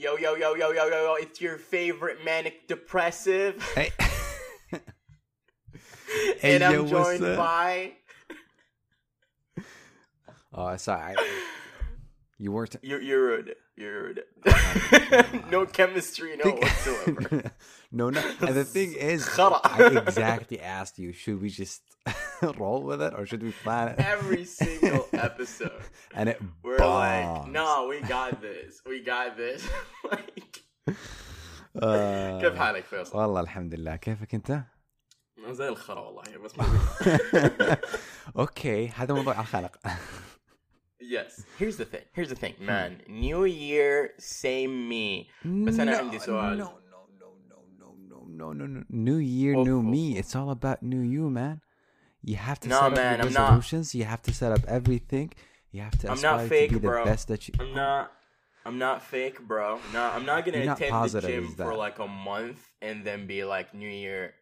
Yo, yo, yo, yo, yo, yo, yo, it's your favorite manic depressive. Hey. and I'm yo, joined up? by. Oh, sorry. I- you weren't. You're, you're rude You're rude. no chemistry, no whatsoever. no, no. And the thing is, Khara. I exactly asked you, should we just roll with it or should we plan it? Every single episode. and it We're bombs. like, no, we got this. We got this. like, آه. كيف حالك فيصل؟ والله الحمد لله كيفك انت؟ زي الخرا والله بس ما اوكي هذا موضوع الخلق Yes. Here's the thing. Here's the thing, hmm. man. New year, same me. No, no, no, no, no, no, no, no, no, no. New year, new me. It's all about new you, man. You have to no, set up man, resolutions. You have to set up everything. You have to. I'm not fake, to be bro. The best that you. I'm not. I'm not fake, bro. No, I'm not gonna You're attend not the gym for like a month and then be like, New Year,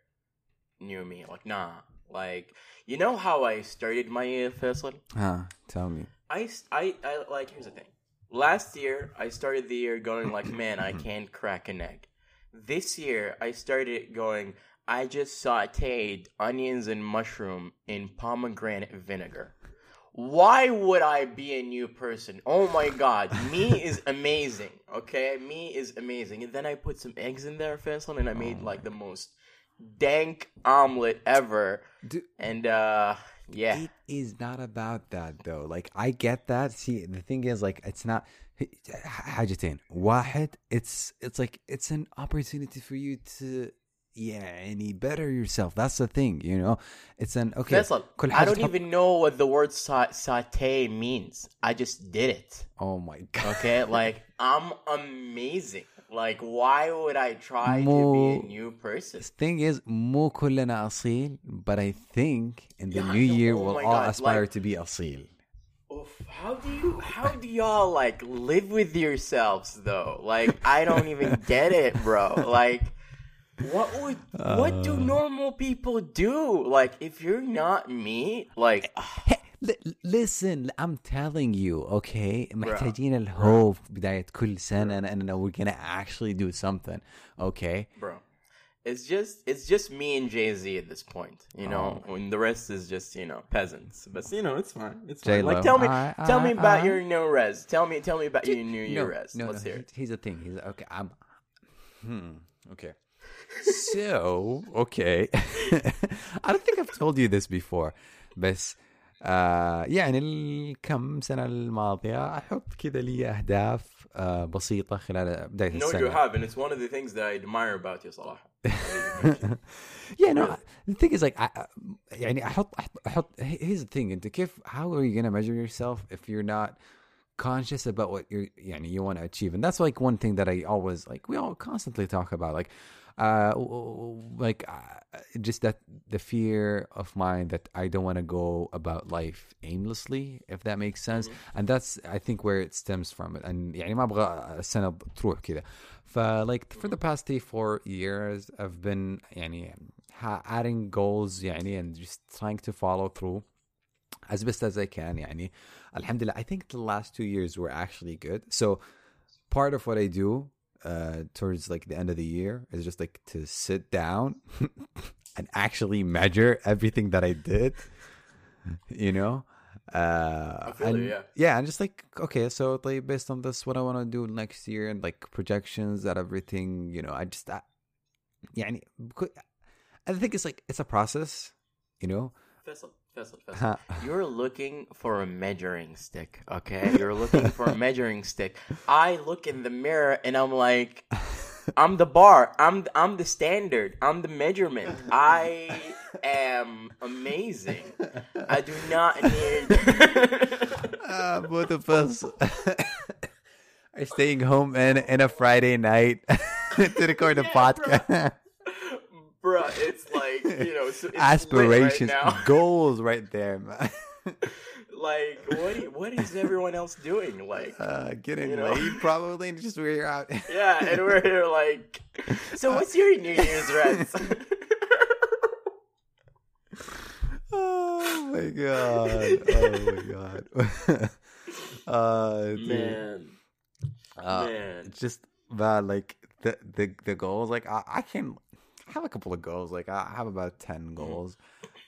new me. Like, nah. Like, you know how I started my first one? Huh? Tell me. I, I, I- like. Here's the thing. Last year, I started the year going like, man, I can't crack an egg. This year, I started going. I just sautéed onions and mushroom in pomegranate vinegar. Why would I be a new person? Oh my god, me is amazing. Okay, me is amazing. And then I put some eggs in there, Faisal, and I made like the most dank omelet ever. Dude. And uh, yeah, It is not about that though. Like I get that. See, the thing is, like, it's not. حاجتين واحد it's it's like it's an opportunity for you to yeah any better yourself. That's the thing you know? It's an okay Faisal, i don't even know what the word sa- saute means. I just did it. Oh my god. Okay? Like i'm amazing. Like why would i try مو, to be a new person? thing is مو كلنا أصيل but i think in the yeah, new year oh we'll all god, aspire like, to be Aseil. How do you how do y'all like live with yourselves though? Like i don't even get it bro. Like what would what do Uh. normal people do? Like if you're not me, like Hey, li- listen I'm telling you okay محتاجين الهوب في بداية كل سنة and, and we're gonna actually do something okay bro. It's just it's just me and Jay Z at this point, you know. Oh. When the rest is just you know peasants, but you know it's fine. It's fine. J-Lo. Like tell me, Alright, tell me alright, about alright. your new res. Tell me, tell me about your new year no, res. no, Let's no. hear it. Here's the thing. He's okay. I'm. Hmm. Okay. So okay. I don't think I've told you this before, بس آه يعني الكم سنة الماضية أحط كذا لي أهداف آه بسيطة خلال بداية No, السنة. you have, and it's one of the things that I admire about you, Salah. yeah, no. The thing is, like, I, I- يعني أحط أحط أحط. Here's the thing. أنت كيف? How are you gonna measure yourself if you're not conscious about what you're يعني you want to achieve? And that's like one thing that I always like. We all constantly talk about like. Uh, like uh, just that the fear of mine that I don't want to go about life aimlessly, if that makes sense, and that's I think where it stems from it. And يعني ما أبغى السنة تروح كذا. ف like for the past three four years, I've been يعني ha- adding goals يعني and just trying to follow through as best as I can يعني. Alhamdulillah, I think the last two years were actually good. So part of what I do uh, towards like the end of the year is just like to sit down and actually measure everything that I did, you know. Uh, and, it, yeah. yeah, and just like okay, so like based on this, what I want to do next year and like projections and everything, you know, I just, I, yeah, and I think it's like it's a process, you know. Faisal, Faisal. You're looking for a measuring stick, okay? You're looking for a measuring stick. I look in the mirror and I'm like, I'm the bar. I'm I'm the standard. I'm the measurement. I am amazing. I do not need. uh, both of us are staying home in, in a Friday night to record a podcast. Bruh, it's like you know it's, it's Aspirations, right goals, right there, man. Like what? do- What is everyone else doing? Like Uh, getting You know? laid, probably, and just we're out. Yeah, and we're here like. So what's your New Year's rest? oh my god! Oh my god! uh, dude. Man, Uh, man. just but like the the the goals, like I, I can have a couple of goals. Like I have about ten goals.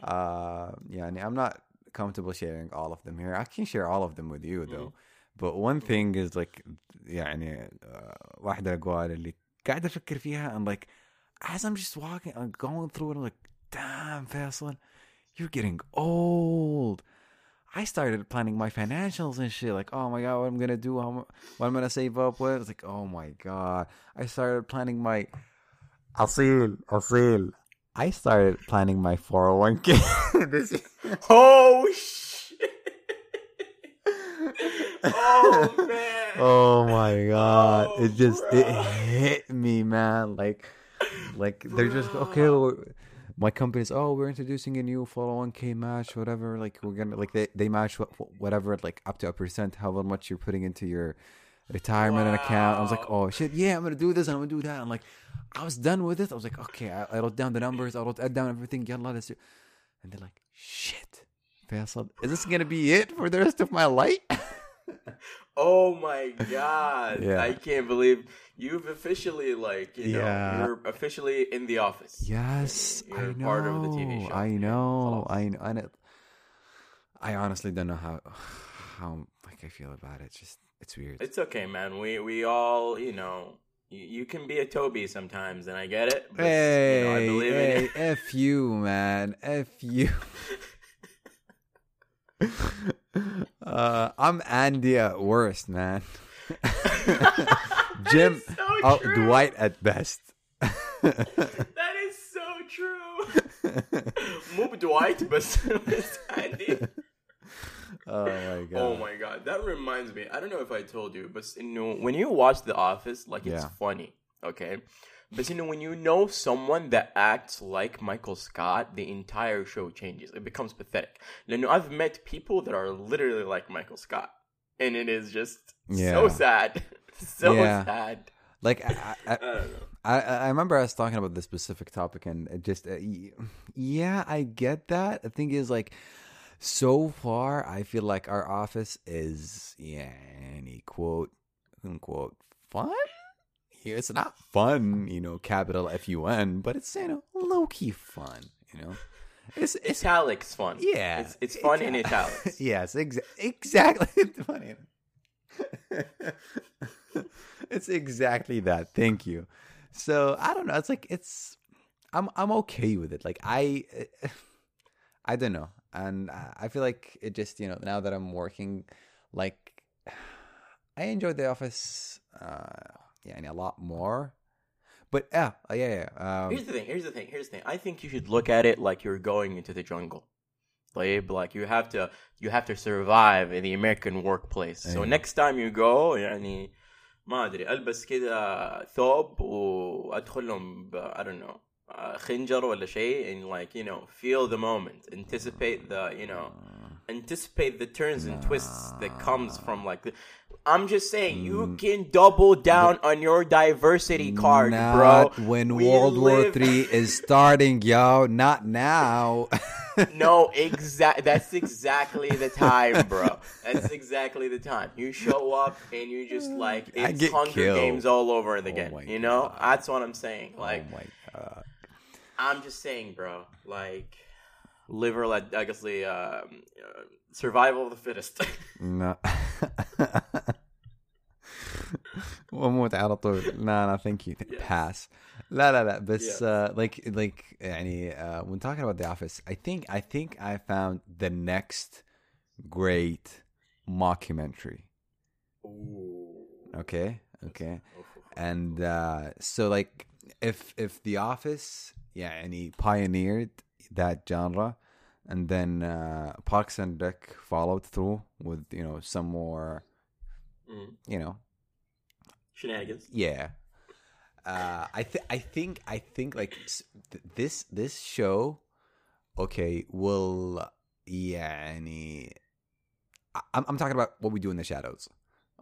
Uh, yeah, and I'm not comfortable sharing all of them here. I can share all of them with you though. But one thing is like يعني uh, واحدة الأقوال اللي قاعد أفكر فيها and like as I'm just walking I'm going through it I'm like damn Faisal you're getting old I started planning my financials and shit like oh my god what I'm gonna do how, mu- what I'm gonna save up with it's like oh my god I started planning my أصيل أصيل I started planning my 401k this Oh shit! oh man! Oh my god! Oh, it just it bruh. hit me, man. Like, like they're just okay. Well, my company's oh, we're introducing a new 401k match, whatever. Like we're gonna like they they match what, whatever like up to a percent, however much you're putting into your retirement account. I was like, oh shit, yeah, I'm gonna do this and I'm gonna do that. I'm like, I was done with it. I was like, okay, I, I wrote down the numbers. I wrote down everything. Yalla, let's do. And they're like, shit, Faisal, is this gonna be it for the rest of my life? Oh my god! Yeah. I can't believe you've officially like you know Yeah. you're officially in the office. Yes, You're I know. part of the TV show. I know. I know. I know. I honestly don't know how how like I feel about it. Just it's weird. It's okay, man. We we all you know you, you can be a Toby sometimes, and I get it. But, hey, you know, I believe hey, in you. f you, man, f you. uh, I'm Andy at worst, man. Jim, so oh. Dwight at best. That is so true. Move Dwight, but Andy. Oh my god. Oh my god, that reminds me. I don't know if I told you, but you know, when you watch The Office, like it's Yeah. funny, okay? But you know, when you know someone that acts like Michael Scott, the entire show changes. It becomes pathetic. You know, I've met people that are literally like Michael Scott, and it is just so sad, so Yeah. sad. Like I, I, I don't know. I, I remember I was talking about this specific topic, and it just uh, yeah, I get that. The thing is, like, so far, I feel like our office is yeah, any quote unquote fun. Here, it's not fun, you know, capital F U N, but it's you know low key fun, you know. It's it's Italics fun. yeah, it's, it's fun in italics. yes, exa- exactly. It's funny. it's exactly that. Thank you. So I don't know. It's like it's. I'm I'm okay with it. Like I, I don't know, and I I feel like it just you know now that I'm working, like I enjoyed the office, uh, yeah, and a lot more. But yeah, uh, yeah, yeah. Um, Here's the thing. Here's the thing. Here's the thing. I think you should look at it like you're going into the jungle. Like, like you have to, you have to survive in the American workplace. So أيوة. next time you go, يعني ما ادري البس كذا ثوب وادخل لهم ب I don't know uh, خنجر ولا شيء and like you know feel the moment, anticipate the you know anticipate the turns and twists that comes from like the, I'm just saying Mm. you can double down on your diversity card, not bro. when We World War live- Three is starting, yo. Not now. No, exact. That's exactly the time, bro. That's exactly the time. You show up and you just like I it's get Hunger killed. Games all over again. my you know, God. that's what I'm saying. Like, oh my god. I'm just saying, bro. Like, live or let. I guess the um, uh, survival of the fittest. No. واموت على طول لا لا thank you pass لا لا لا بس Yes. uh, like like يعني uh, when talking about the office I think I think I found the next great mockumentary Ooh. okay okay and uh, so like if if the office yeah and he pioneered that genre and then uh, Parks and Rec followed through with you know some more Mm. you know Shenanigans. yeah uh i th- i think i think like s- th- this this show okay will يعني I- I'm, I'm talking about what we do in the shadows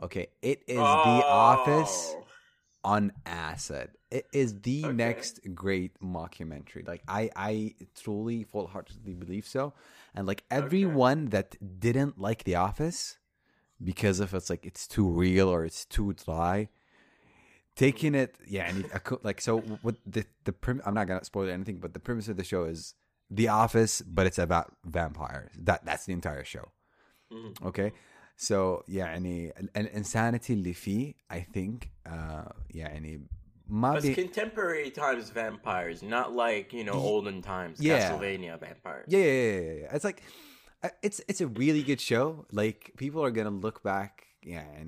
okay it is the office Oh. on acid it is the Okay. next great mockumentary. Like i i truly full-heartedly believe so. And like everyone that didn't like the office because of it's like it's too real or it's too dry taking it yeah and co- like so what the the prim- i'm not gonna spoil anything but the premise of the show is the office but it's about vampires. That that's the entire show. Mhm okay so يعني ال- الانسانity اللي فيه I think uh, يعني ما But بي contemporary times vampires, not like you know olden times Yeah. Castlevania vampires. yeah, yeah, yeah, yeah, yeah. It's like uh, it's it's a really good show. Like people are gonna look back, yeah, and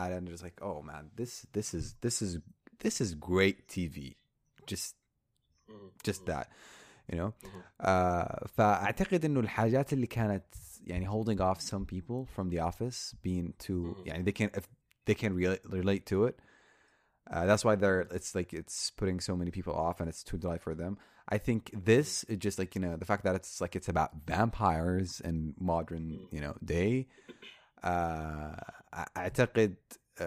at it and just like, oh man, this this is this is this is great TV. Just Mhm. just that, you know. Mhm. Uh, فأعتقد إنه الحاجات اللي كانت يعني holding off some people from the office being too Mhm. يعني they can if they can relate relate to it. Uh, that's why they're it's like it's putting so many people off and it's too dry for them. I think this is just like you know the fact that it's like it's about vampires and modern you know day. Uh, أ- أعتقد uh,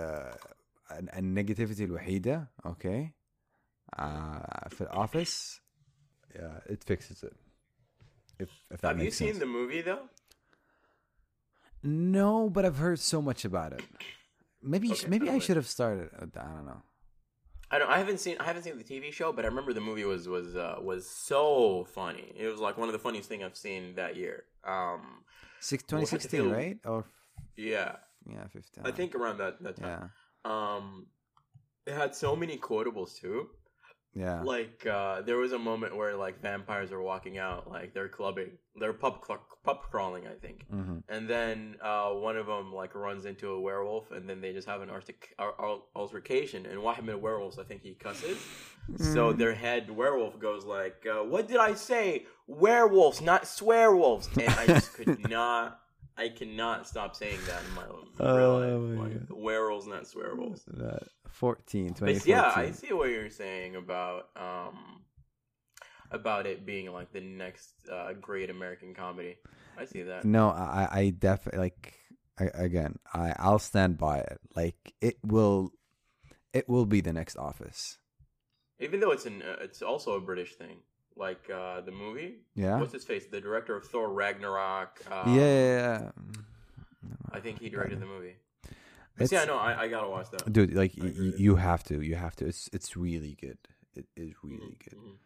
ال- النيجاتيفيتي الوحيدة okay uh, في الأوفيس yeah, it fixes it. If if that Have you makes seen sense. the movie though? No, but I've heard so much about it. Maybe Okay, maybe I should have started. I don't know. I don't. I haven't seen. I haven't seen the TV show, but I remember the movie was was uh, was so funny. It was like one of the funniest thing I've seen that year. Um, Six, 2016, it- right? Or yeah, yeah, 15. I think around that that Yeah. Um, it had so many quotables too. Yeah. Like uh, there was a moment where like vampires are walking out, like they're clubbing, they're pub cl- pub crawling, I think. hmm And then uh, one of them like runs into a werewolf, and then they just have an artic- ar- ar- altercation. And the werewolves, I think he cusses. So Mm. their head werewolf goes like, uh, "What did I say? Werewolves, not swearwolves." And I just could not. I cannot stop saying that in my own real Oh, life. my Like, werewolves, not swearwolves. Uh, 14, But yeah, I see what you're saying about um about it being like the next uh, great American comedy. I see that. No, I, I definitely like. I, again, I, I'll stand by it. Like it will, it will be the next Office. Even though it's an uh, it's also a British thing. Like uh, the movie, Yeah, what's his face? The director of Thor Ragnarok. yeah, Um, yeah, yeah. I think he directed the movie. It's- yeah, no, I, I gotta watch that. dude. Like y- you have to, you have to. It's it's really good. It is really good. Mhm.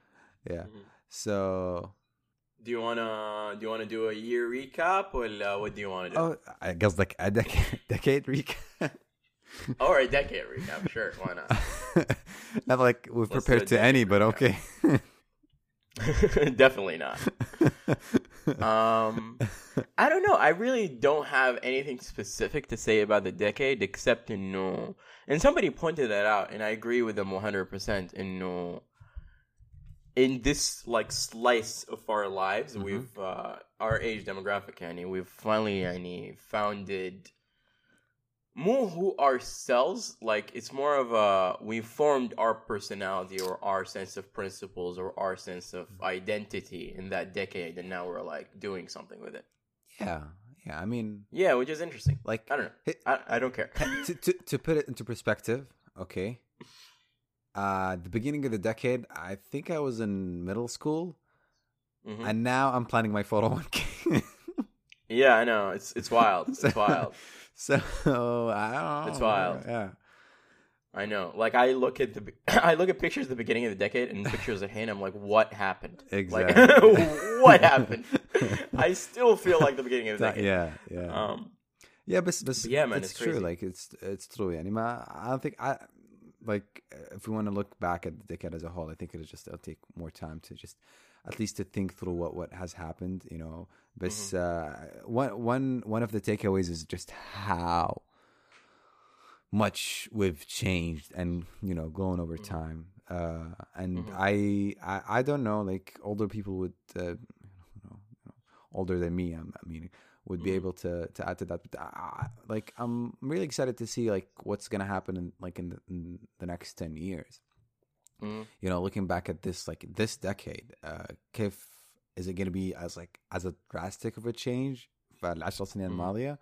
Yeah. Mhm. So, Do you wanna do you wanna do a year recap or uh, what do you wanna do? oh, I guess like a decade, decade recap. Or a decade recap? Sure, why not? Not like we've Let's prepared to any, decade but okay. Definitely not. Um, I don't know. I really don't have anything specific to say about the decade except in no. And somebody pointed that out, and I agree with them 100% in no. In this like slice of our lives, Mhm. we've uh, our age demographic, Annie, we've finally Annie founded more who ourselves. Like it's more of a we formed our personality or our sense of principles or our sense of identity in that decade, and now we're like doing something with it. yeah, yeah. I mean, Yeah, which is interesting. like I don't know. Hey- I, I don't care. to, to to put it into perspective, okay. Uh, the beginning of the decade, I think I was in middle school, Mhm. and now I'm planning my photo one k. Yeah, I know. It's it's wild. It's so, wild. So I don't. It's wild. Yeah. I know. Like I look at the I look at pictures at the beginning of the decade and pictures of Hannah. I'm like, what happened? Exactly. Like, what happened? I still feel like the beginning of the decade. Yeah, yeah. Um, yeah, but, but, but yeah, man, it's, it's true. Like it's it's true. Anima. Yeah. I don't think I like if we want to look back at the decade as a whole. I think it'll just it'll take more time to just at least to think through what what has happened. You know, but Mm-hmm. uh, one one one of the takeaways is just how much we've changed and you know grown over Mm-hmm. time uh and Mhm. I, I i don't know like older people would uh, you know, older than me I'm, i mean would be Mhm. able to to add to that but I, like i'm really excited to see like what's gonna happen in like in the, in the next 10 years Mm. You know, looking back at this like this decade, uh, Kif is it going to be as like as a drastic of a change for Al-Ashra Sinin Malia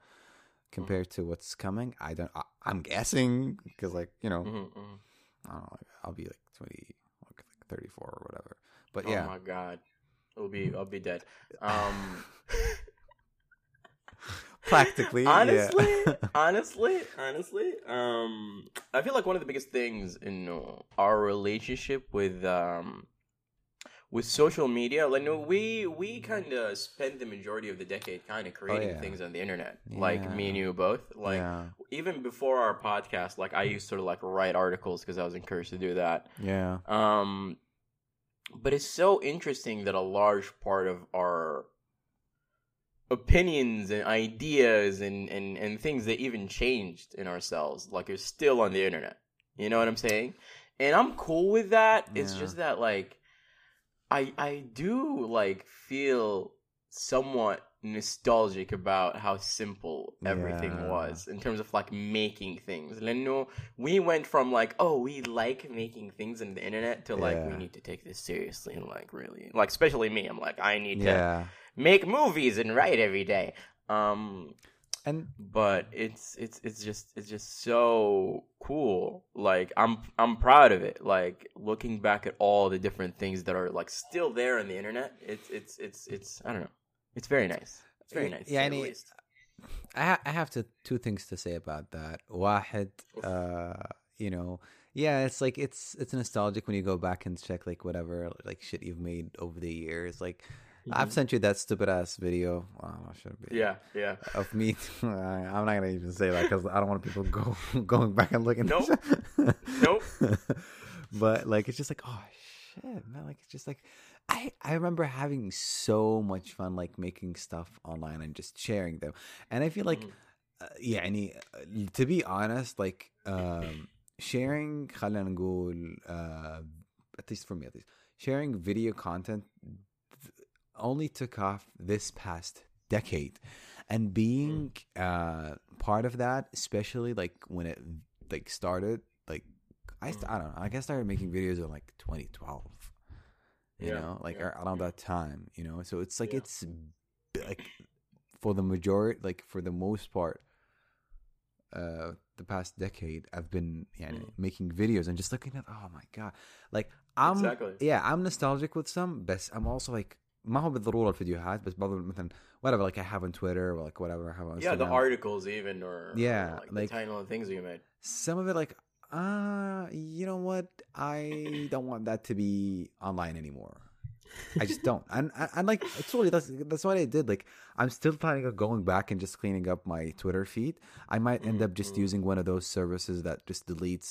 compared to what's coming? I don't. I, am guessing because like you know, mm-hmm. mm-hmm. I don't know. I'll be like twenty, like thirty four or whatever. But oh yeah. Oh my god, it'll be I'll be dead. Um. Practically, yeah. honestly, honestly, honestly, um, I feel like one of the biggest things in our relationship with um with social media, like no, we we kind of spend the majority of the decade kind of creating Oh, yeah. things on the internet. Like me and you both. Like yeah, even before our podcast, like I used to like write articles because I was encouraged to do that. yeah, Um, but it's so interesting that a large part of our opinions and ideas and, and, and things that even changed in ourselves, like, are still on the internet. You know what I'm saying? And I'm cool with that. It's just that, like, I I do like feel somewhat nostalgic about how simple everything Yeah. was in terms of like making things. Leno, we went from like, oh, we like making things in the internet to like we need to take this seriously and like really like especially me. I'm like, I need to yeah. Make movies and write every day. Um And but it's it's it's just it's just so cool like i'm i'm proud of it like looking back at all the different things that are like still there on the internet it's it's it's it's i don't know it's very nice it's very nice yeah, to say the and it- least. I, ha- I have to two things to say about that. Wahed, uh, you know, yeah, it's like it's it's nostalgic when you go back and check like whatever like shit you've made over the years. Like I've sent you that stupid ass video. Oh, should be yeah yeah of me. I'm not gonna even say that because I don't want people go going back and looking. Nope. Nope. but like, it's just like, oh shit, man! Like, it's just like, I I remember having so much fun like making stuff online and just sharing them, and I feel like, uh, yeah, any to be honest, like, um, sharing, خلينا نقول, uh, at least for me, at least sharing video content only took off this past decade and being uh part of that especially like when it like started like i st- i don't know i guess I started making videos in like 2012 you Yeah, know like yeah, ar- around that time you know so it's like Yeah. it's like for the majority like for the most part uh the past decade i've been yeah, Mm. making videos and just looking at oh my god like i'm Exactly. yeah i'm nostalgic with some but i'm also like ما هو بالضروره الفيديوهات بس بعض مثلا whatever like I have on Twitter or like whatever I have on yeah the Instagram. articles even or or, Yeah, like, like- the tiny little things you made some of it like uh you know what I don't want that to be online anymore. I just don't. And and, and like totally that's that's what I did. Like I'm still planning on going back and just cleaning up my Twitter feed. I might end up just Mhm. using one of those services that just deletes,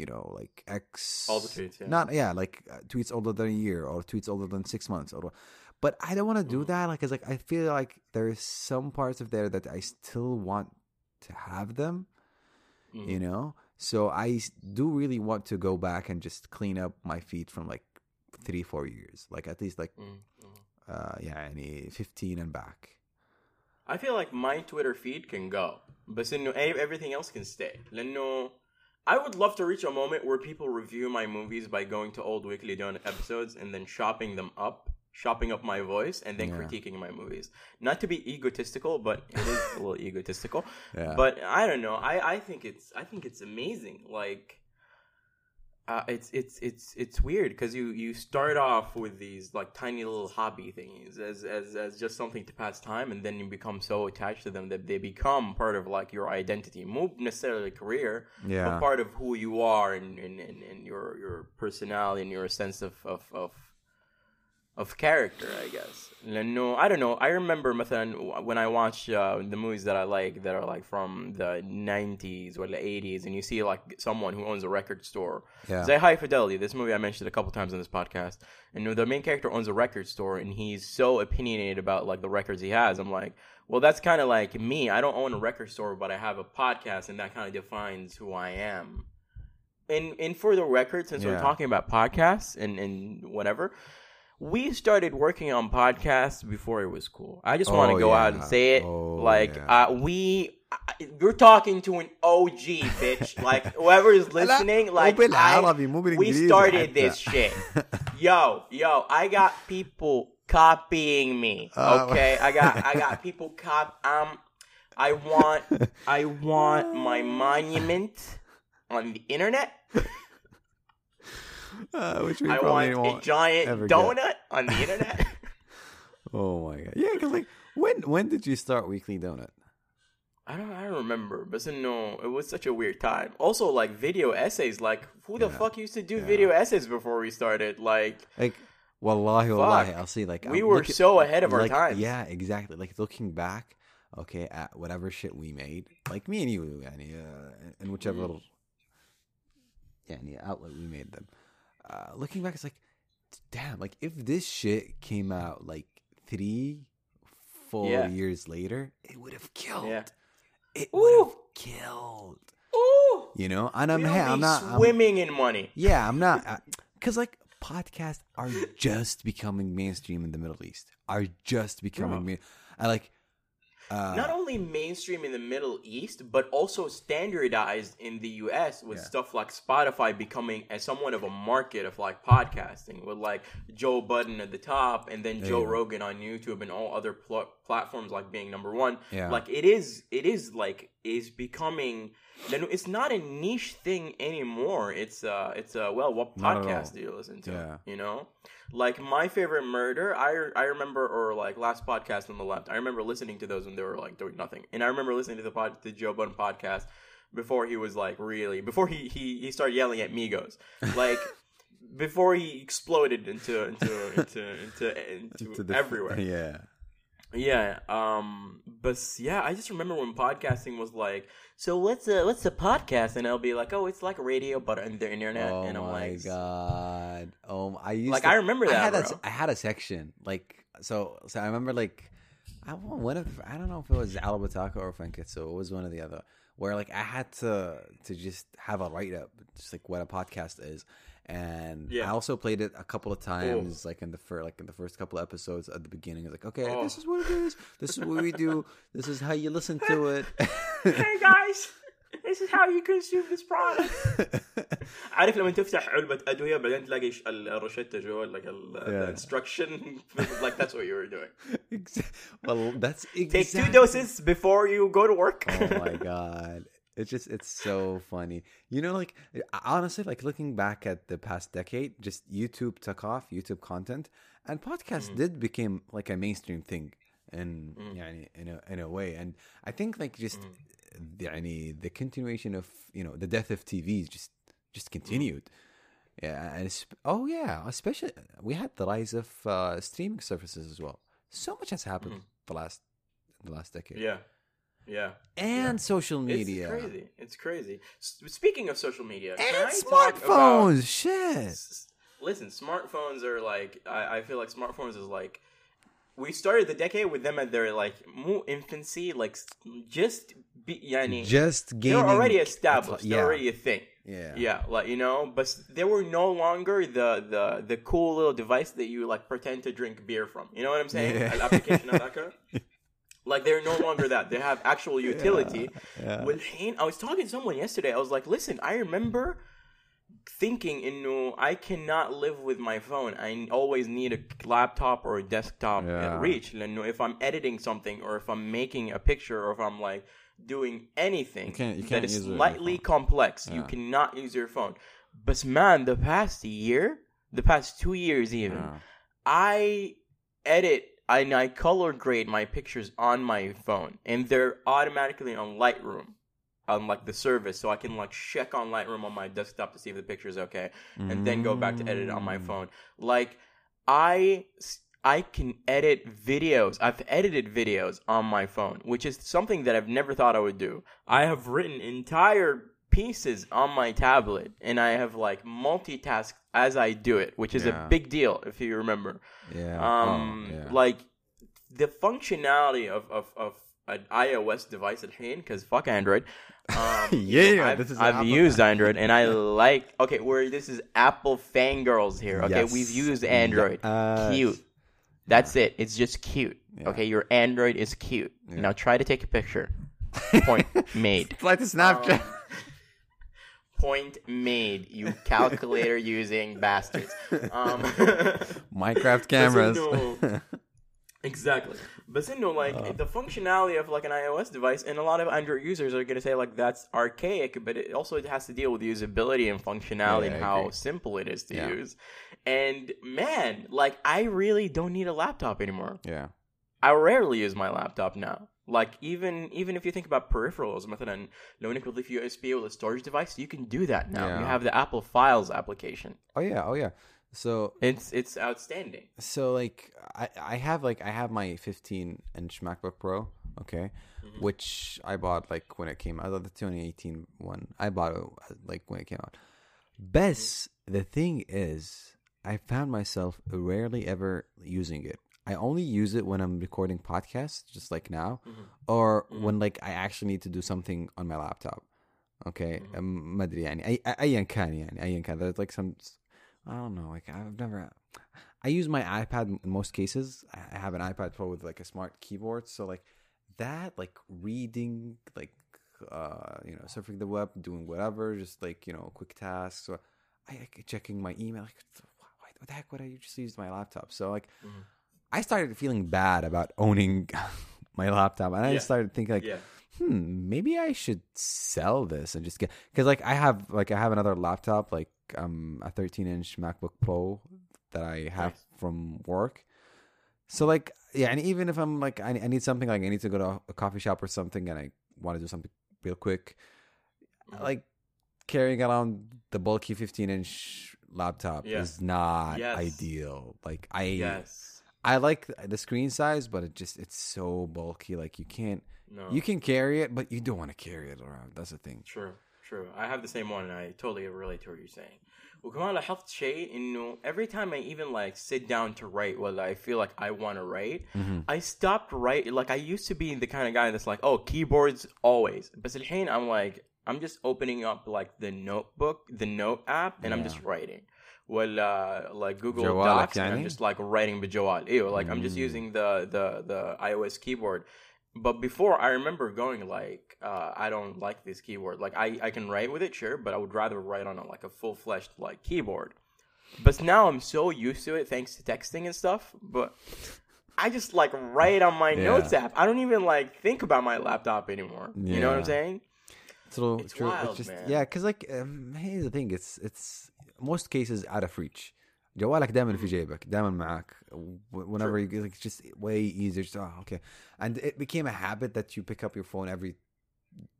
you know, like X all the tweets yeah not yeah, like uh, tweets older than a year or tweets older than six months or but I don't want to do Mhm. that like cause like I feel like there's some parts of there that I still want to have them Mhm. you know so i s- do really want to go back and just clean up my feet from like three four years like at least like Mhm. Mhm. uh yeah any 15 and back I feel like my Twitter feed can go, but إنه ev- everything else can stay. لأنه I would love to reach a moment where people review my movies by going to old Weekly Donut episodes and then chopping them up, chopping up my voice, and then Yeah. critiquing my movies. Not to be egotistical, but it is a little egotistical. yeah But I don't know. I, I think it's I think it's amazing. Like uh, it's it's it's it's weird because you you start off with these like tiny little hobby things as as as just something to pass time, and then you become so attached to them that they become part of like your identity. Not necessarily career, yeah but part of who you are and and, and, and your your personality and your sense of of of of character, I guess. No, I don't know. I remember مثلا when I watch uh, the movies that I like that are like from the 90s or the 80s and you see like someone who owns a record store. yeah Say High Fidelity, this movie I mentioned a couple times in this podcast. And the main character owns a record store and he's so opinionated about like the records he has. I'm like, well, that's kind of like me. I don't own a record store, but I have a podcast and that kind of defines who I am. And and for the record, since we're Yeah. talking about podcasts and, and whatever, we started working on podcasts before it was cool. I just want to go yeah. out and say it. Oh, like yeah. uh, we, I, you're talking to an OG bitch. like whoever is listening, like I, we started this shit. Yo, yo, I got people copying me. Okay, I got I got people cop. Um, I want I want my monument on the internet. uh, which we I probably want a giant ever get. donut on the internet. oh my god yeah because like when when did you start weekly donut I don't I don't remember, but no, it was such a weird time. Also, like video essays, like who the Yeah. fuck used to do Yeah. video essays before we started? Like Like, wallahi, wallahi, Fuck. I'll see. Like, we I'm were so ahead of our like, times. Yeah, exactly. Like looking back, okay, at whatever shit we made, like me and you, yani, uh, and whichever Mhm. little, yeah, outlet we made them. Uh, looking back, it's like, damn, like if this shit came out like three, four Yeah. years later, it would have killed. Yeah. It would have killed. Ooh, You know, and I'm, hey, I'm not. I'm- swimming in money. yeah, I'm not because like podcasts are just becoming mainstream in the Middle East. Are just becoming Bro. main. I like. Uh, Not only mainstream in the Middle East, but also standardized in the US with Yeah. stuff like Spotify becoming as somewhat of a market of like podcasting, with like Joe Budden at the top, and then There Joe. Rogan on YouTube and all other pl- platforms like being number one. Yeah. Like it is, it is like is becoming. Then it's not a niche thing anymore. It's uh, it's uh, well, what Not podcast do you listen to? Yeah. You know, like my favorite murder. I I remember, or like last podcast on the left. I remember listening to those when they were like doing nothing, and I remember listening to the pod, the Joe Budden podcast before he was like really before he he he started yelling at Migos, like. Before he exploded into into into into, into, to the- everywhere, Yeah. Yeah. Um. But yeah, I just remember when podcasting was like, so what's a what's a podcast? And I'll be like, oh, it's like a radio, but on the internet. Oh and I'm my like, god. Oh, I used like to, I remember that. I had a, I had a section like so. So I remember like I one of I don't know if it was Alabataka or Funkitsu. It was one or the other. Where like I had to to just have a write up, just like what a podcast is And Yeah. I also played it a couple of times, like in the first, like in the first couple of episodes at the beginning. It's like, okay, Oh. this is what it is. This is what we do. This is how you listen to it. hey guys, this is how you consume this product. عارف لما تفتح علبة أدوية بعدين تلاقي ش- ال- الروشتة جوا like ال- Yeah. the instruction like that's what you were doing. Exa- well, that's Take exactly. two doses before you go to work. oh my god it's just it's so funny you know like honestly like looking back at the past decade just youtube took off youtube content and podcasts Mm. did became like a mainstream thing in Mm. يعني, in a in a way and i think like just the, يعني, the continuation of you know the death of tv just just continued yeah and it's, oh yeah especially we had the rise of uh, streaming services as well so much has happened the last the last decade yeah, yeah. and social media It's crazy. It's crazy. S- Speaking of social media, and smartphones. about- Shit. S- Listen, smartphones are like I, I feel like smartphones is like we started the decade with them at their like infancy, like just be, yani, Just gaining. they're already established. Yeah. They're already a thing. Yeah. Yeah, like you know, but they were no longer the the the cool little device that you like pretend to drink beer from. You know what I'm saying? Yeah. Like they're no longer that. They have actual utility. Yeah, yeah. I was talking to someone yesterday. I was like, listen, I remember thinking in no I cannot live with my phone. I always need a laptop or a desktop yeah. reach. You know, if I'm editing something or if I'm making a picture or if I'm like doing anything you can't, you can't that is slightly complex, yeah. you cannot use your phone. But man, the past year, the past two years even, yeah. I edit and I color grade my pictures on my phone, and they're automatically on Lightroom, on like the service, so I can like check on Lightroom on my desktop to see if the picture is okay, and then go back to edit it on my Mm. phone. Like I I can edit videos. I've edited videos on my phone, which is something that I've never thought I would do. I have written entire pieces on my tablet, and I have like multitasked as I do it, which is Yeah. a big deal if you remember. Yeah. Um, oh, yeah. like the functionality of of, of an iOS device at hand, because fuck Android. Um, Yeah, I've, this is I've Apple. used Android, and I like. Okay, where this is Apple fangirls here. Okay, Yes. we've used Android. Yes. Cute. That's it. It's just cute. Yeah. Okay, your Android is cute. Yeah. Now try to take a picture. Point made. Like the Snapchat. Point made. You calculator using bastards. Um, Minecraft cameras. exactly. But you know, like Uh. the functionality of like an iOS device, and a lot of Android users are going to say like that's archaic, but it also has to deal with usability and functionality Yeah, and how simple it is to Yeah. use. And man, like I really don't need a laptop anymore. yeah. I rarely use my laptop now. Like even even if you think about peripherals, مثلا لو انك بتضيف USB ولا storage device, you can do that now. You Yeah. have the Apple Files application. Oh yeah, oh yeah. So It's it's outstanding. so like I I have like I have my 15 inch MacBook Pro, okay, which I bought like when it came out. The 2018 one I bought it uh, like when it came out. Best the thing is, I found myself rarely ever using it. I only use it when I'm recording podcasts, just like now, or when like I actually need to do something on my laptop. Okay, um, ما أدري يعني أي أيا كان يعني أيا كان. There's like some I don't know. Like I've never. I use my iPad in most cases. I have an iPad Pro with like a smart keyboard, so like that, like reading, like uh, you know, surfing the web, doing whatever, just like you know, quick tasks. Or I like, checking my email. Like, why, what the heck would I just use my laptop? So like, I started feeling bad about owning my laptop, and I Yeah. started thinking like, Yeah. hmm, maybe I should sell this and just get because like I have like I have another laptop like um a 13 inch MacBook Pro that I have Nice. from work. So like yeah, and even if I'm like I, I need something like I need to go to a coffee shop or something and I want to do something real quick, Mm-hmm. like carrying around the bulky 15 inch laptop Yeah. is not Yes. ideal. Like I Yes. I like the screen size, but it just it's so bulky. Like you can't No. you can carry it, but you don't want to carry it around. That's the thing. True true I have the same one and I totally relate to what you're saying وكمان لاحظت شيء انه every time I even like sit down to write what I feel like I want to write I stopped write like I used to be the kind of guy that's like oh keyboards always بس الحين I'm like I'm just opening up like the notebook the note app and I'm just writing ولا like Google جوالك Docs and I'm يعني؟ just like writing بالجوال ايوه like I'm just using the the the iOS keyboard but before I remember going like uh, I don't like this keyboard like I, I can write with it sure but I would rather write on a, like a full-fledged like keyboard but now I'm so used to it thanks to texting and stuff but I just like write on my Yeah. notes app I don't even like think about my laptop anymore you know what I'm Yeah. saying So It's true. wild, it's just man. yeah, because like um, here's the thing. It's it's most cases out of reach. جوالك دائما في جيبك دائما معك W- whenever you like it's just way easier just, oh, okay and it became a habit that you pick up your phone every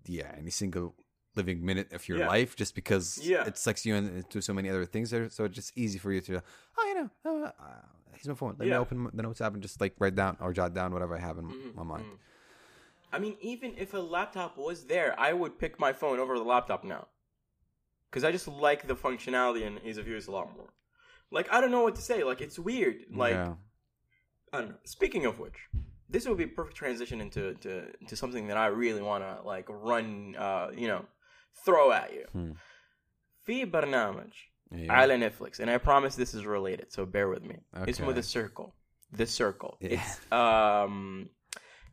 yeah any single living minute of your Yeah. life just because Yeah. it sucks you into so many other things there so it's just easy for you to oh you know uh, uh, here's my phone let me Yeah. open the notes app and just like write down or jot down whatever I have in Mm-hmm, my mind I mean even if a laptop was there I would pick my phone over the laptop now because I just like the functionality and ease of use a lot more like I don't know what to say like it's weird like yeah I don't know. Speaking of which, this would be a perfect transition into to, to something that I really want to like run, uh, you know, throw at you. Hmm. في برنامج yeah. على Netflix, and I promise this is related, so bear with me. It's Okay. with The Circle. The Circle. Yeah. It's um,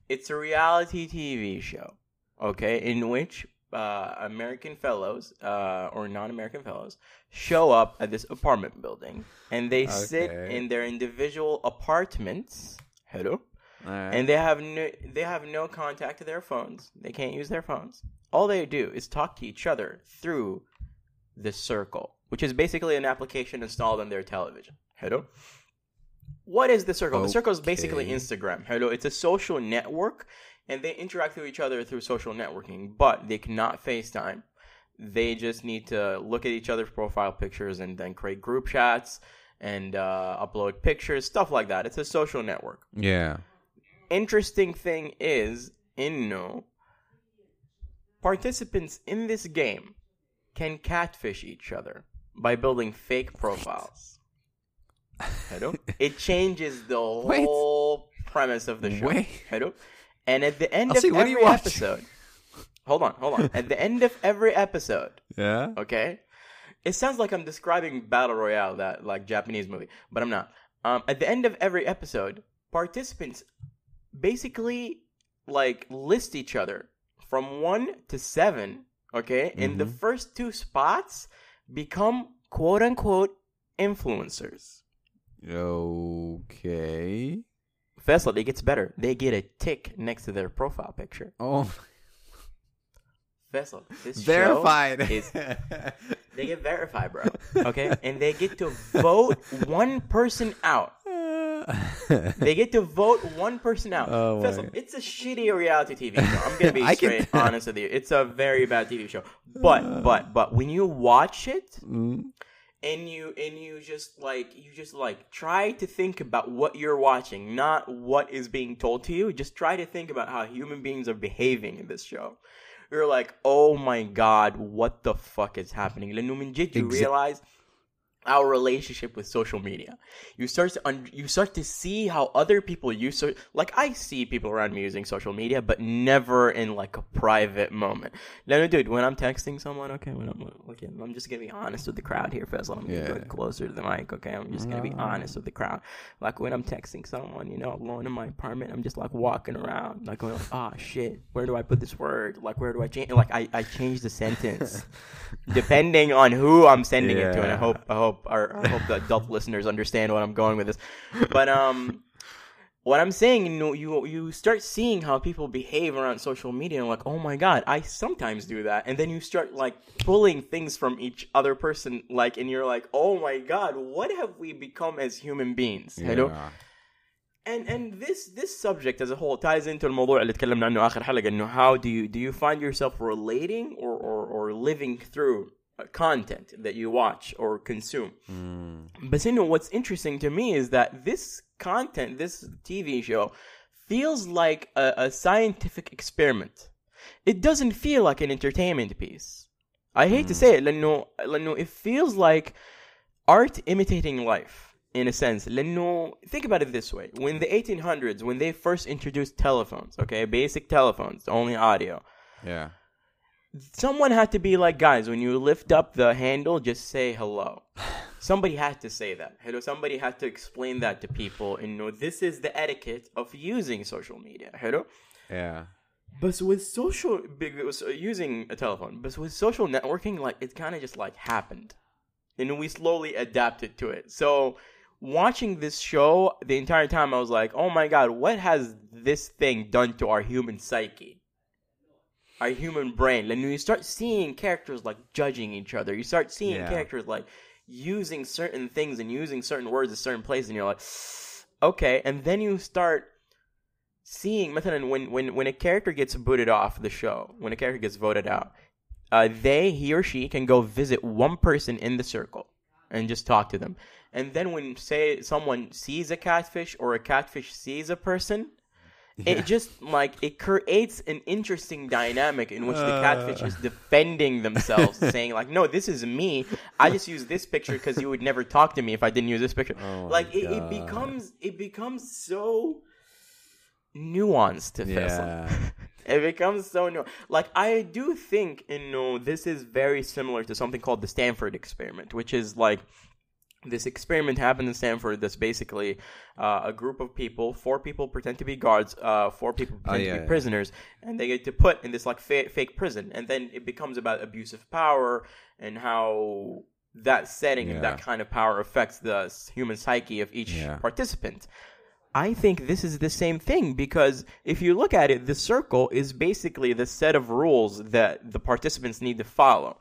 it's a reality TV show, okay, in which uh, American fellows uh, or non-American fellows show up at this apartment building, and they sit in their individual apartments. Hello right. and they have no they have no contact to their phones. They can't use their phones. All they do is talk to each other through the Circle, which is basically an application installed on their television. Hello. What is the Circle? The Circle is basically Instagram. Hello, it's a social network, and they interact with each other through social networking, but they cannot FaceTime. They just need to look at each other's profile pictures and then create group chats and uh, upload pictures, stuff like that. It's a social network yeah interesting thing is Inno participants in this game can catfish each other by building fake profiles. Hello? it changes the Wait. whole premise of the show. Wait. Hello? And at the end I'll of see, every you episode, hold on, hold on. At the end of every episode, yeah okay? It sounds like I'm describing Battle Royale, that like Japanese movie, but I'm not. Um, at the end of every episode, participants basically like list each other from one to seven, okay? And the first two spots become quote unquote influencers. Okay. Faisal, it gets better. They get a tick next to their profile picture. Oh, Faisal, this verified. show is they get verified, bro. Okay, and they get to vote one person out. they get to vote one person out. Oh, it's a shitty reality TV show. I'm gonna be straight honest with you. It's a very bad TV show. But but but when you watch it Mm and you and you just like you just like try to think about what you're watching not what is being told to you. Just try to think about how human beings are behaving in this show. You're like oh my god what the fuck is happening? And did you realize our relationship with social media. You start to un- you start to see how other people use so like I see people around me using social media, but never in like a private moment. No, no, dude, when I'm texting someone, okay, when I'm okay, I'm just gonna be honest with the crowd here, Faisal. I'm gonna Yeah. go closer to the mic, okay? I'm just gonna be honest with the crowd. Like when I'm texting someone, you know, alone in my apartment, I'm just like walking around, like going, oh ah, shit, where do I put this word? Like where do I change? Like I I change the sentence depending on who I'm sending it to, and I hope I hope our, I hope the adult listeners understand what I'm going with this. But um, what I'm saying, you know, you you start seeing how people behave around social media, and like, oh my god, I sometimes do that, and then you start like pulling things from each other person, like, and you're like, oh my god, what have we become as human beings? You know? Yeah. And and this this subject as a whole ties into الموضوع اللي تكلمنا عنه آخر حلقة إنه how do you do you find yourself relating or or, or living through uh, content that you watch or consume. But you know what's interesting to me is that this content, this TV show, feels like a, a scientific experiment. It doesn't feel like an entertainment piece. I hate to say it, لأنه, لأنه it feels like art imitating life in a sense. لأنه, think about it this way: when the 1800s, when they first introduced telephones, okay, basic telephones, only audio Yeah. someone had to be like, guys, when you lift up the handle, just say hello. Somebody had to say that. Hello. Somebody had to explain that to people and know this is the etiquette of using social media. Hello. Yeah. But with social, big- was, uh, using a telephone, but with social networking, like it kind of just like happened, and we slowly adapted to it. So watching this show the entire time, I was like, oh my god, what has this thing done to our human psyche? our human brain. And you start seeing characters like judging each other. You start seeing yeah. characters like using certain things and using certain words in certain places, and you're like, okay. And then you start seeing method when when when a character gets booted off the show, when a character gets voted out, uh, they he or she can go visit one person in the circle and just talk to them. And then when say someone sees a catfish or a catfish sees a person, it just like it creates an interesting dynamic in which the catfish is uh. defending themselves, saying like, "No, this is me. I just use this picture because you would never talk to me if I didn't use this picture." Oh like it, it becomes it becomes so nuanced to Faisal. Yeah. It becomes so new. Like I do think, you know, this is very similar to something called the Stanford experiment, which is like this experiment happened in Stanford. That's basically uh, a group of people. Four people pretend to be guards. Uh, four people pretend Oh, yeah, to be yeah. prisoners, and they get to put in this like fa- fake prison. And then it becomes about abuse of power and how that setting and that kind of power affects the human psyche of each Yeah. participant. I think this is the same thing because if you look at it, the circle is basically the set of rules that the participants need to follow.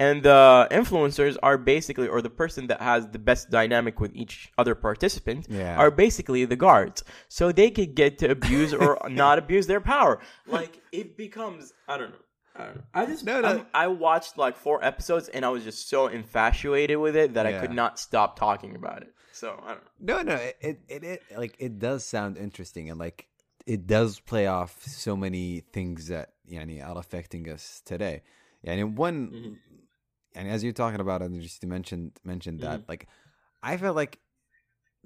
And the influencers are basically, or the person that has the best dynamic with each other participant, Yeah. are basically the guards. So they could get to abuse or not abuse their power. Like, it becomes, I don't know. I don't know. I just, No, no. I'm- watched like four episodes and I was just so infatuated with it that I could not stop talking about it. So, I don't know. No, no, it, it, it, like it does sound interesting, and like it does play off so many things that yani, are affecting us today. And in one, mm-hmm. And as you're talking about it, just to mention mention that, like I felt like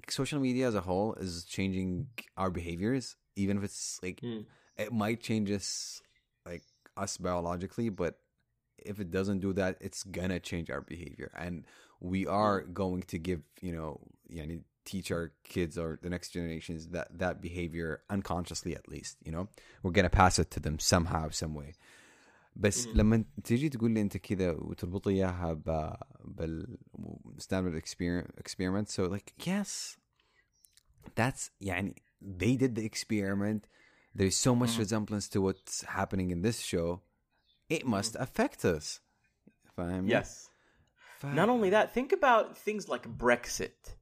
social media as a whole is changing our behaviors, even if it's like Mm. it might change us like us biologically, but if it doesn't do that, it's gonna change our behavior, and we are going to give you know, yani, teach our kids or the next generations that that behavior unconsciously at least you know? We're gonna pass it to them somehow some way بس لما تيجي تقول لي انت كذا وتربط لي اياها ب بال standard exper- experiment so like yes that's يعني they did the experiment there's so much resemblance to what's happening in this show it must affect us فاهمني؟ Yes. ف- Not only that, think about things like Brexit.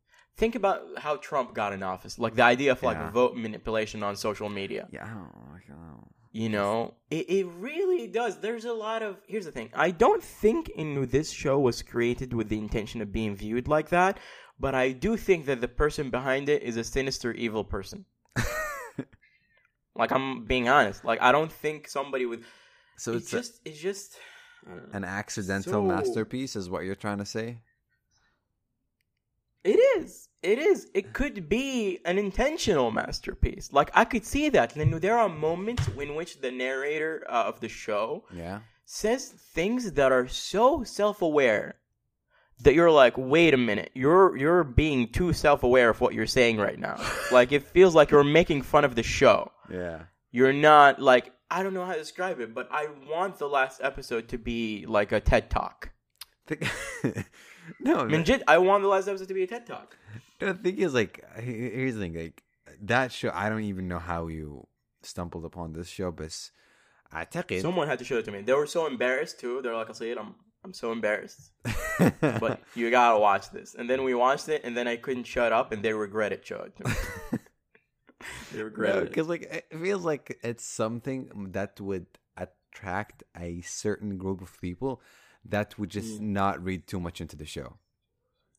think about how Trump got in office. Like the idea of like Yeah. vote manipulation on social media. Yeah, I don't, I don't know. You know, it, it really does. There's a lot of. Here's the thing. I don't think in this show was created with the intention of being viewed like that, but I do think that the person behind it is a sinister, evil person. like I'm being honest. Like I don't think somebody with. So it's it's a- just. it's just. I don't know. an accidental So- masterpiece, is what you're trying to say? It is. It is. It could be an intentional masterpiece. Like I could see that. And there are moments in which the narrator uh, of the show Yeah. says things that are so self-aware that you're like, wait a minute, you're you're being too self-aware of what you're saying right now. like it feels like you're making fun of the show. Yeah. You're not like I don't know how to describe it, but I want the last episode to be like a TED talk. Think- no, I mean, legit, I want the last episode to be a TED talk. the thing is, like, he- here's the thing, like, that show. I don't even know how you stumbled upon this show, but أعتقد Someone had to show it to me. They were so embarrassed too. They're like, "I'll see it. I'm I'm so embarrassed." But you gotta watch this. And then we watched it, and then I couldn't shut up, and they regret it. Showed it to me. they regret it. because like it feels like it's something that would attract a certain group of people that would just not read too much into the show.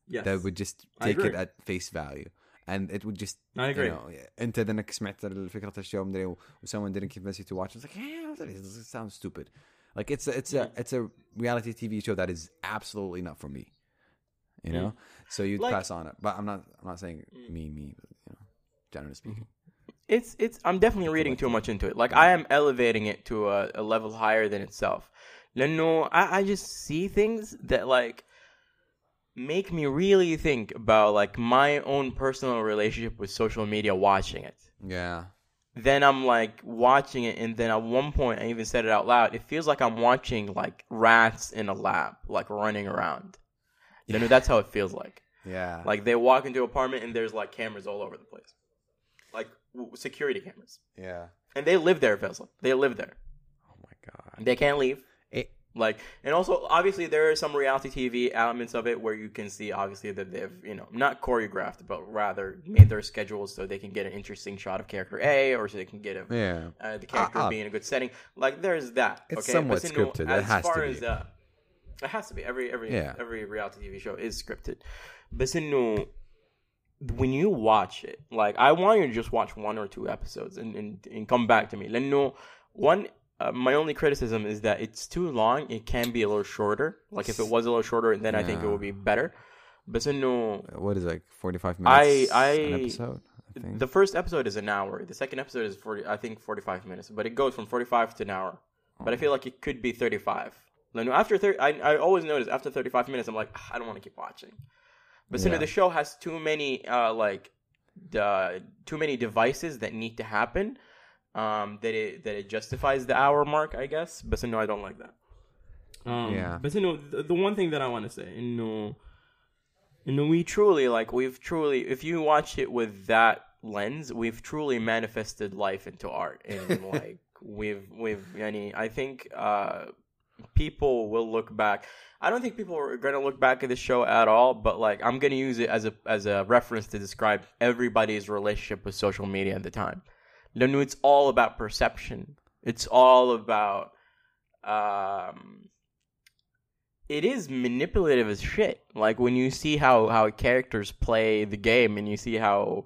Yes. That would just I take it agree. at face value. And it would just I agree. You know, انت انك سمعت فكرة الشو مدري و someone didn't convince you to watch. It's like, yeah, this sounds stupid. Like it's a, it's a it's a reality TV show that is absolutely not for me. You know, so you'd Mm. Like- Mm. pass on it. But I'm not I'm not saying me me, but, you know, generally speaking. it's it's I'm definitely reading too much into it. Like I am elevating it to a, a level higher than itself. No, no, I, I just see things that like make me really think about like my own personal relationship with social media watching it. Yeah. Then I'm like watching it, and then at one point I even said it out loud. It feels like I'm watching like rats in a lab, like running around. You yeah. know, that's how it feels like. Yeah. Like they walk into an apartment and there's like cameras all over the place, like w- security cameras. Yeah. And they live there, it. They live there. Oh my god. They can't leave. Like, and also obviously there are some reality TV elements of it where you can see obviously that they've you know not choreographed but rather made their schedules so they can get an interesting shot of character A or so they can get a yeah uh, the ah, character uh, uh, in a good setting. Like there's that. It's okay? somewhat but, scripted. Know, as has far to be. as uh, it has to be every every yeah. every reality TV show is scripted. But you know, when you watch it, like I want you to just watch one or two episodes and and, and come back to me. Let know one uh, my only criticism is that it's too long. It can be a little shorter. Like if it was a little shorter, then I think it would be better. But no, What is it, like 45 minutes I- an episode? I think. the first episode is an hour. The second episode is forty. I think forty-five minutes. But it goes from forty-five to an hour. But I feel like it could be thirty-five. Like, no, after thirty, I, I always notice after thirty-five minutes, I'm like, "Ah, I don't want to keep watching. But so Yeah. the show has too many uh like the too many devices that need to happen. Um, that it that it justifies the hour mark, I guess. But so no, I don't like that. Um, Yeah. But so no, the, the one thing that I want to say, you know, you know, we truly like we've truly, if you watch it with that lens, we've truly manifested life into art, and like we've we've any, I think uh, people will look back. I don't think people are gonna look back at the show at all, but like I'm gonna use it as a as a reference to describe everybody's relationship with social media at the time. No, it's all about perception. It's all about um it is manipulative as shit. Like when you see how how characters play the game and you see how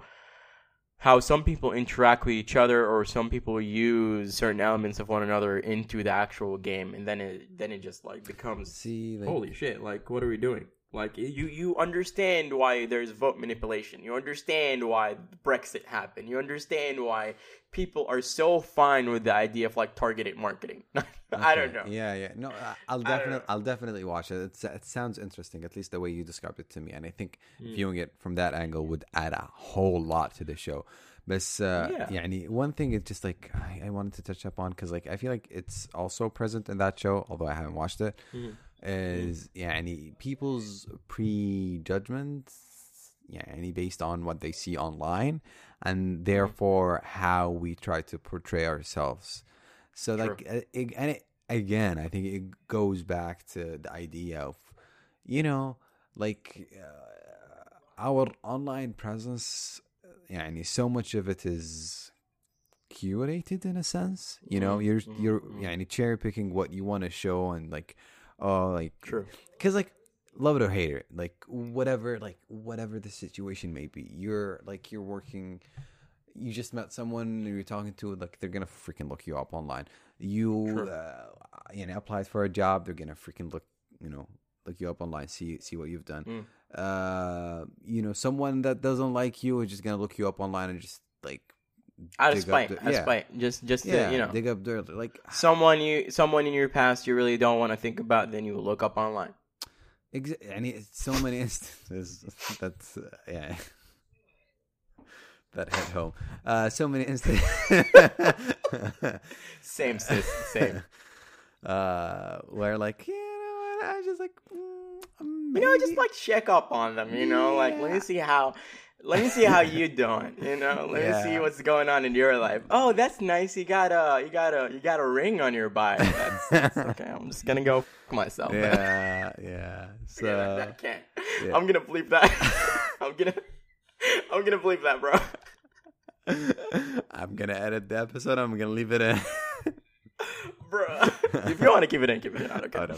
how some people interact with each other or some people use certain elements of one another into the actual game and then it then it just like becomes See, like, holy shit like what are we doing like you you understand why there's vote manipulation you understand why brexit happened you understand why people are so fine with the idea of like targeted marketing i don't know Okay. Yeah, yeah. No, I- I'll don't definitely, know. I'll definitely watch it. It's, it sounds interesting, at least the way you described it to me, and I think Hmm. viewing it from that angle would add a whole lot to the show. But uh, Yeah. يعني, one thing is just like I, I wanted to touch up on because like I feel like it's also present in that show, although I haven't watched it. Mm-hmm. Is يعني people's prejudgments, يعني based on what they see online, and therefore how we try to portray ourselves. So like, uh, it, and it, again, I think it goes back to the idea of, you know, like uh, our online presence يعني so much of it is curated in a sense you know Mhm, you're mhm, you're mhm. يعني cherry picking what you want to show and like oh like True. because like love it or hate it like whatever like whatever the situation may be you're like you're working you just met someone and you're talking to like they're gonna freaking look you up online you uh, you know applied for a job they're gonna freaking look you know look you up online see see what you've done Mm. uh you know someone that doesn't like you is just gonna look you up online and just like Out of spite, out of yeah. spite. Just, just yeah to, you know, dig up dirt like someone you, someone in your past you really don't want to think about, then you look up online. Exa- and it's so many instances that's uh, yeah that hit home uh so many instances Same, sis. Same. uh where like you know i was just like mm, You know, I just like check up on them. You know, like let me see how, let me see how you doing. You know, let me see what's going on in your life. Oh, that's nice. You got a, you got a, you got a ring on your bike. That's, that's okay. I'm just gonna go f- myself. yeah yeah so I can't. yeah. I'm gonna bleep that. I'm gonna, I'm gonna bleep that, bro. i'm gonna edit the episode i'm gonna leave it in bro. if you want to keep it in, keep it in. I don't care.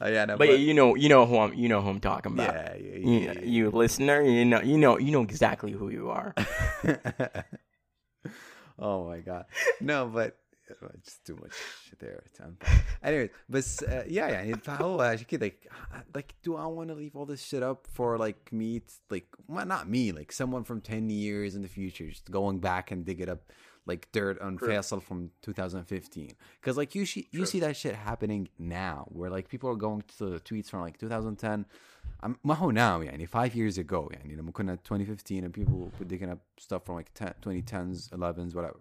don't know. Uh, yeah no But yeah, you know, you know who I'm, you know who I'm talking about. yeah, yeah, You, yeah, yeah. you listener, you know, you know, you know exactly who you are. oh my god no but uh, just too much shit there to unpack. anyways بس uh, yeah يعني فهو عشان كده like like do I want to leave all this shit up for like me t- like well, not me like someone from 10 years in the future just going back and dig it up like dirt on True. Faisal from 2015 because like you see you True. see that shit happening now where like people are going to the tweets from like 2010 I'm ما هو now يعني five years ago يعني لما كنا 2015 and people were digging up stuff from like 10, 2010s 11s whatever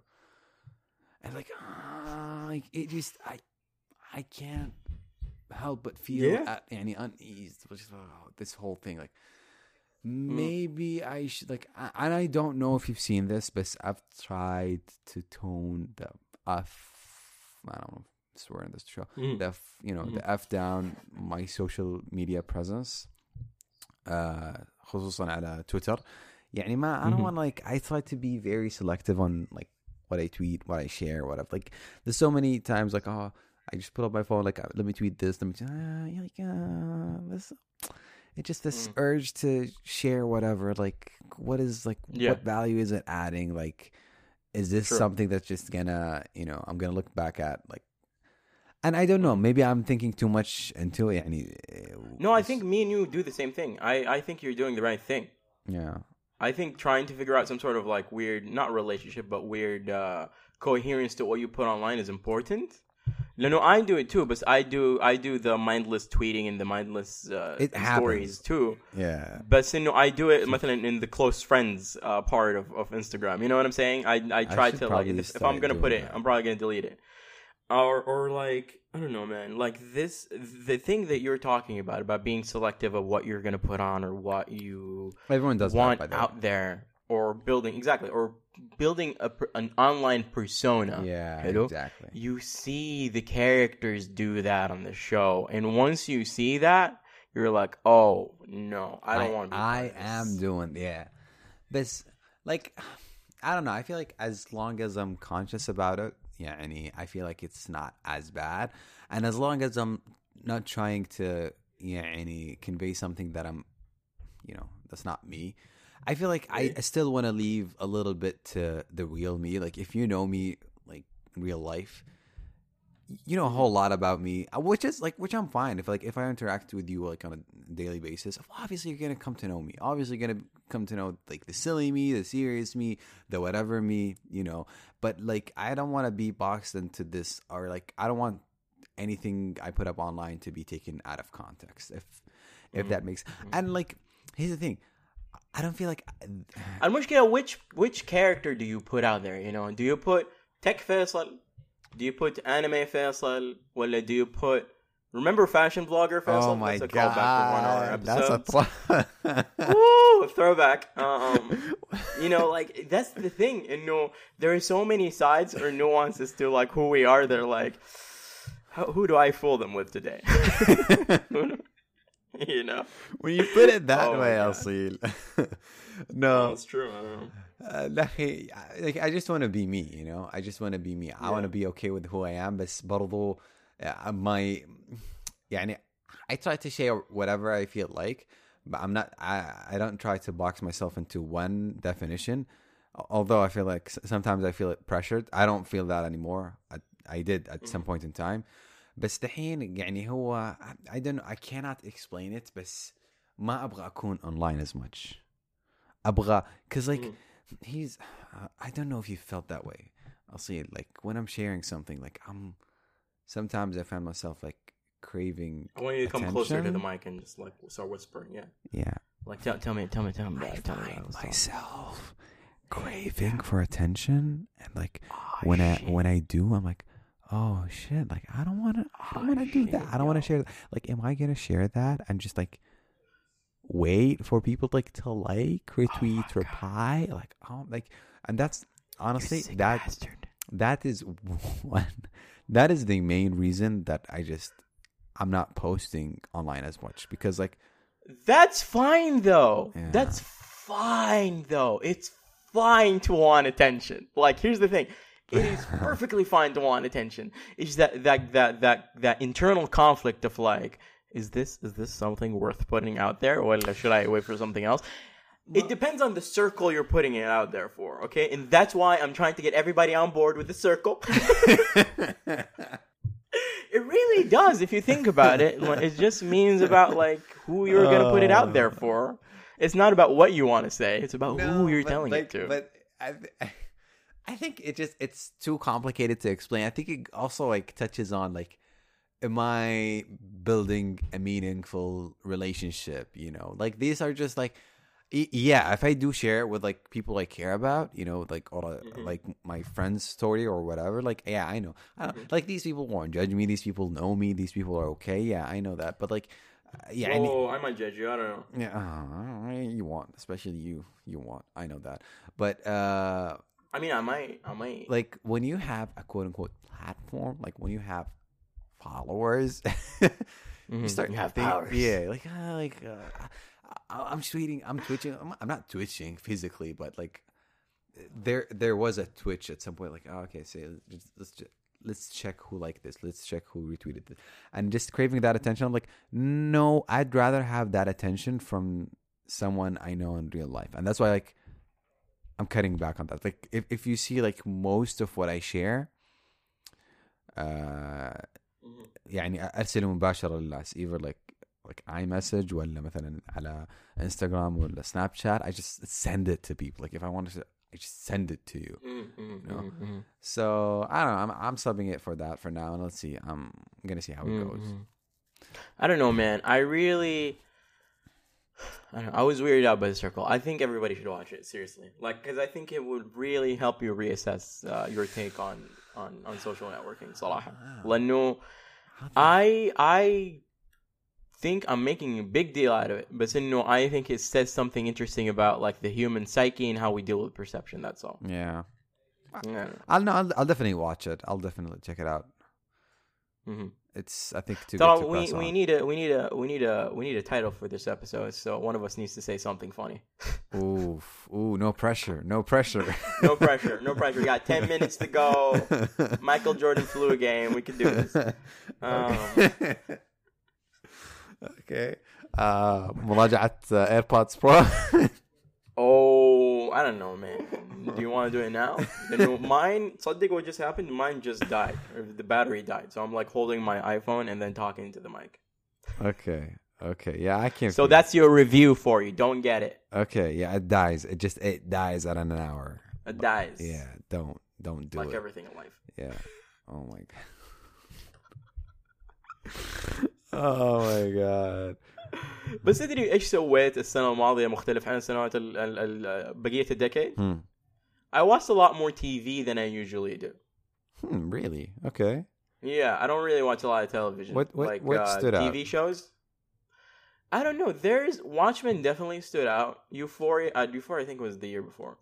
and like ah, like it just I I can't help but feel Yeah. at يعني unease which is oh, this whole thing like maybe I should like I, and I don't know if you've seen this but I've tried to tone the f I don't know swear in this show Mm. the f, you know the f down my social media presence uh خصوصا على تويتر يعني ما I don't Mhm. want like I try to be very selective on like what I tweet what I share whatever like there's so many times like oh I just put up my phone like uh, let me tweet this let me uh, you're like uh, this It's just this mm. urge to share whatever. Like, what is like? Yeah. What value is it adding? Like, is this True. something that's just gonna you know I'm gonna look back at like and I don't know. Mm. Maybe I'm thinking too much until it. No, I think me and you do the same thing. I, I think you're doing the right thing. Yeah. I think trying to figure out some sort of like weird, not relationship, but weird uh, coherence to what you put online is important. No, no, I do it too, but I do I do the mindless tweeting and the mindless uh, It stories happens. too. yeah But you know, I do it مثلا in the close friends uh, part of, of Instagram. You know what I'm saying? I I try should to like probably if, if I'm start gonna put doing it, that. I'm probably gonna delete it. Or or like I don't know, man. Like this, the thing that you're talking about about being selective of what you're gonna put on or what you everyone does want that, by the way. out there, or building exactly, or building a an online persona. yeah Hello? exactly You see the characters do that on the show, and once you see that, you're like, oh no, I don't want to. Be I part of this. am doing yeah. This like I don't know. I feel like as long as I'm conscious about it, yeah, any I feel like it's not as bad. And as long as I'm not trying to yeah, any convey something that I'm you know, that's not me. I feel like I, I still want to leave a little bit to the real me. Like if you know me like in real life, you know a whole lot about me, uh, which is like which I'm fine. If like if I interact with you like on a daily basis, obviously you're gonna come to know me. Obviously you're gonna come to know like the silly me, the serious me, the whatever me, you know. But like I don't want to be boxed into this, or like I don't want anything I put up online to be taken out of context. If if that makes and like here's the thing, I don't feel like. I'm just gonna which which character do you put out there? You know, do you put Tech Faisal? Do you put Anime Faisal? Well, do you put Remember Fashion Vlogger Faisal? Oh my That's a god! Callback to one That's a pl- Woo, throwback. Um, you know, like that's the thing, and no, there are so many sides or nuances to like who we are. They're like, who do I fool them with today? you know, when you put it that oh, way, yeah. Aseil. no, that's true. I don't know. Uh, like I just want to be me, you know. I just want to be me. Yeah. I want to be okay with who I am. But برضو uh, my, يعني I try to share whatever I feel like, but I'm not. I I don't try to box myself into one definition. Although I feel like sometimes I feel it pressured. I don't feel that anymore. I I did at mm-hmm. some point in time بس دحين يعني هو I don't know I cannot explain it بس ما أبغى أكون online as much. أبغى cause like he's I don't know if you felt that way. I'll see it like when I'm sharing something like I'm sometimes I find myself like craving I want you to come closer to the attention. mic and just like start whispering. Yeah. Yeah. Like tell, tell me, tell me, tell me about I it. Tell me about find it. Stop. myself craving for attention and like Oh, when shit. I when I do I'm like oh shit like I don't want to I don't want to do that I don't want to share that. like am I going to share that and just like wait for people like to like oh retweet Oh reply like oh like and that's honestly that bastard. that is one that is the main reason that I just I'm not posting online as much because like That's fine though. Yeah. That's fine though. It's fine to want attention. Like here's the thing. It is perfectly fine to want attention. It's that that that that that internal conflict of like, is this is this something worth putting out there, or should I wait for something else? It depends on the circle you're putting it out there for, okay? And that's why I'm trying to get everybody on board with the circle. it really does if you think about it. It just means about like who you're going to put it out there oh. for. It's not about what you want to say. It's about who you're telling like, it to. But I, I think it just it's too complicated to explain. I think it also like touches on like, am I building a meaningful relationship? You know, like these are just like, yeah. If I do share it with like people I care about, you know, like or uh, like my friend's story or whatever, like yeah, I know. I don't, Like these people won't judge me. These people know me. These people are okay. Yeah, I know that. But like, uh, yeah, I need- oh, I might judge you. I don't know. yeah, uh, you want, especially you, you want. I know that, but uh, I mean, I might. I might. like when you have a quote unquote platform, like when you have followers, you start Mm-hmm. You have think- powers. Yeah, like uh, like uh, I, I'm tweeting, I'm twitching. I'm, I'm not twitching physically, but like there there was a twitch at some point. Like, oh, okay, say let's let's just, let's check who liked this. Let's check who retweeted this, and just craving that attention. I'm like, no, I'd rather have that attention from someone I know in real life, and that's why like I'm cutting back on that. Like, if if you see like most of what I share, uh, يعني ارسله مباشره للناس either like like iMessage ولا مثلا على انستغرام ولا سناب شات I just send it to people like if I want to I just send it to you Mm, No. mm-hmm. so I don't know I'm I'm subbing it for that for now and let's see I'm gonna see how it goes Mm-hmm. I don't know, man. I really, I don't know. I was weirded out by the circle. I think everybody should watch it seriously, like because I think it would really help you reassess uh, your take on on on social networking. صراحة. لأنه I I think I'm making a big deal out of it, but no, I think it says something interesting about like the human psyche and how we deal with perception. That's all. yeah Yeah. I'll no I'll, I'll definitely watch it I'll definitely check it out Mhm. It's I think too. So to we on. need a we need a we need a we need a title for this episode. So one of us needs to say something funny. ooh, ooh, no pressure, no pressure, no pressure, no pressure. We got ten minutes to go. Michael Jordan flu a game. We can do this. Um, okay. Uh, مراجعة ايربودز برو oh, I don't know, man. Do you want to do it now? Know, mine. Something what just happened. Mine just died. Or the battery died. So I'm like holding my iPhone and then talking into the mic. okay okay yeah I can't So that's your review for you. Don't get it. okay yeah it dies it just it dies at an hour It dies. yeah don't don't do Like it Like everything in life. yeah oh my god oh my god بس تدري ايش سويت السنه الماضيه مختلف عن السنوات ال ال ال بقيه الديكيد؟ Hmm. I watched a lot more TV than I usually do. Hmm, really okay Yeah, I don't really watch a lot of television. What- what- like what uh, stood out? TV shows? I don't know. There's Watchmen definitely stood out. Euphoria, uh, Euphoria I think was the year before.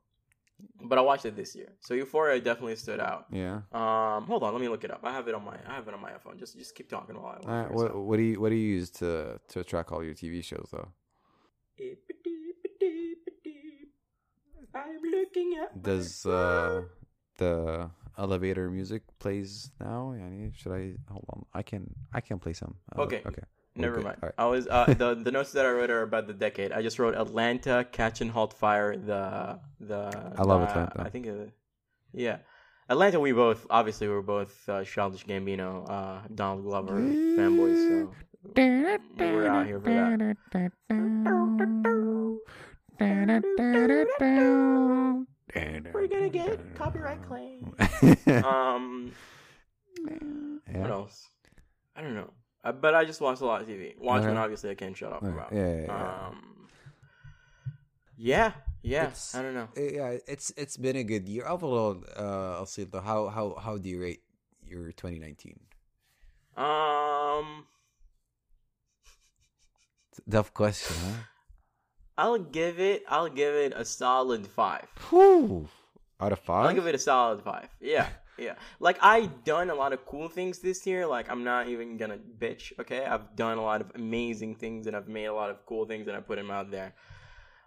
but I watched it this year. So Euphoria definitely stood out. Yeah. Um, hold on, let me look it up. I have it on my I have it on my iPhone. Just just keep talking while I. All right, what what do you what do you use to to track all your TV shows though? I'm looking at. Does uh the elevator music plays now? Should I hold on? I can I can play some. Uh, Okay. Okay. Never good. mind. Right. I was uh, the the notes that I wrote are about the decade. I just wrote Atlanta, Catch and Halt Fire. The the I love the- Atlanta. I think uh, yeah, Atlanta. We both obviously we're both uh, Childish Gambino, uh, Donald Glover fanboys. So we're out here for that. We're gonna get copyright claim. Um, what else? I don't know. Uh, but I just watched a lot of TV. Watchmen, Okay. obviously, I can't shut up Okay. about. Yeah, yeah, yeah. Um, yeah, yeah. It's- I don't know. Uh, yeah, it's it's been a good year overall. Uh, though, how how how do you rate your 2019? Um, Tough question, huh? I'll give it. I'll give it a solid five. Whew. Out of five. I'll give it a solid five. Yeah, yeah. Like I done a lot of cool things this year. Like I'm not even gonna bitch. Okay, I've done a lot of amazing things and I've made a lot of cool things and I put them out there.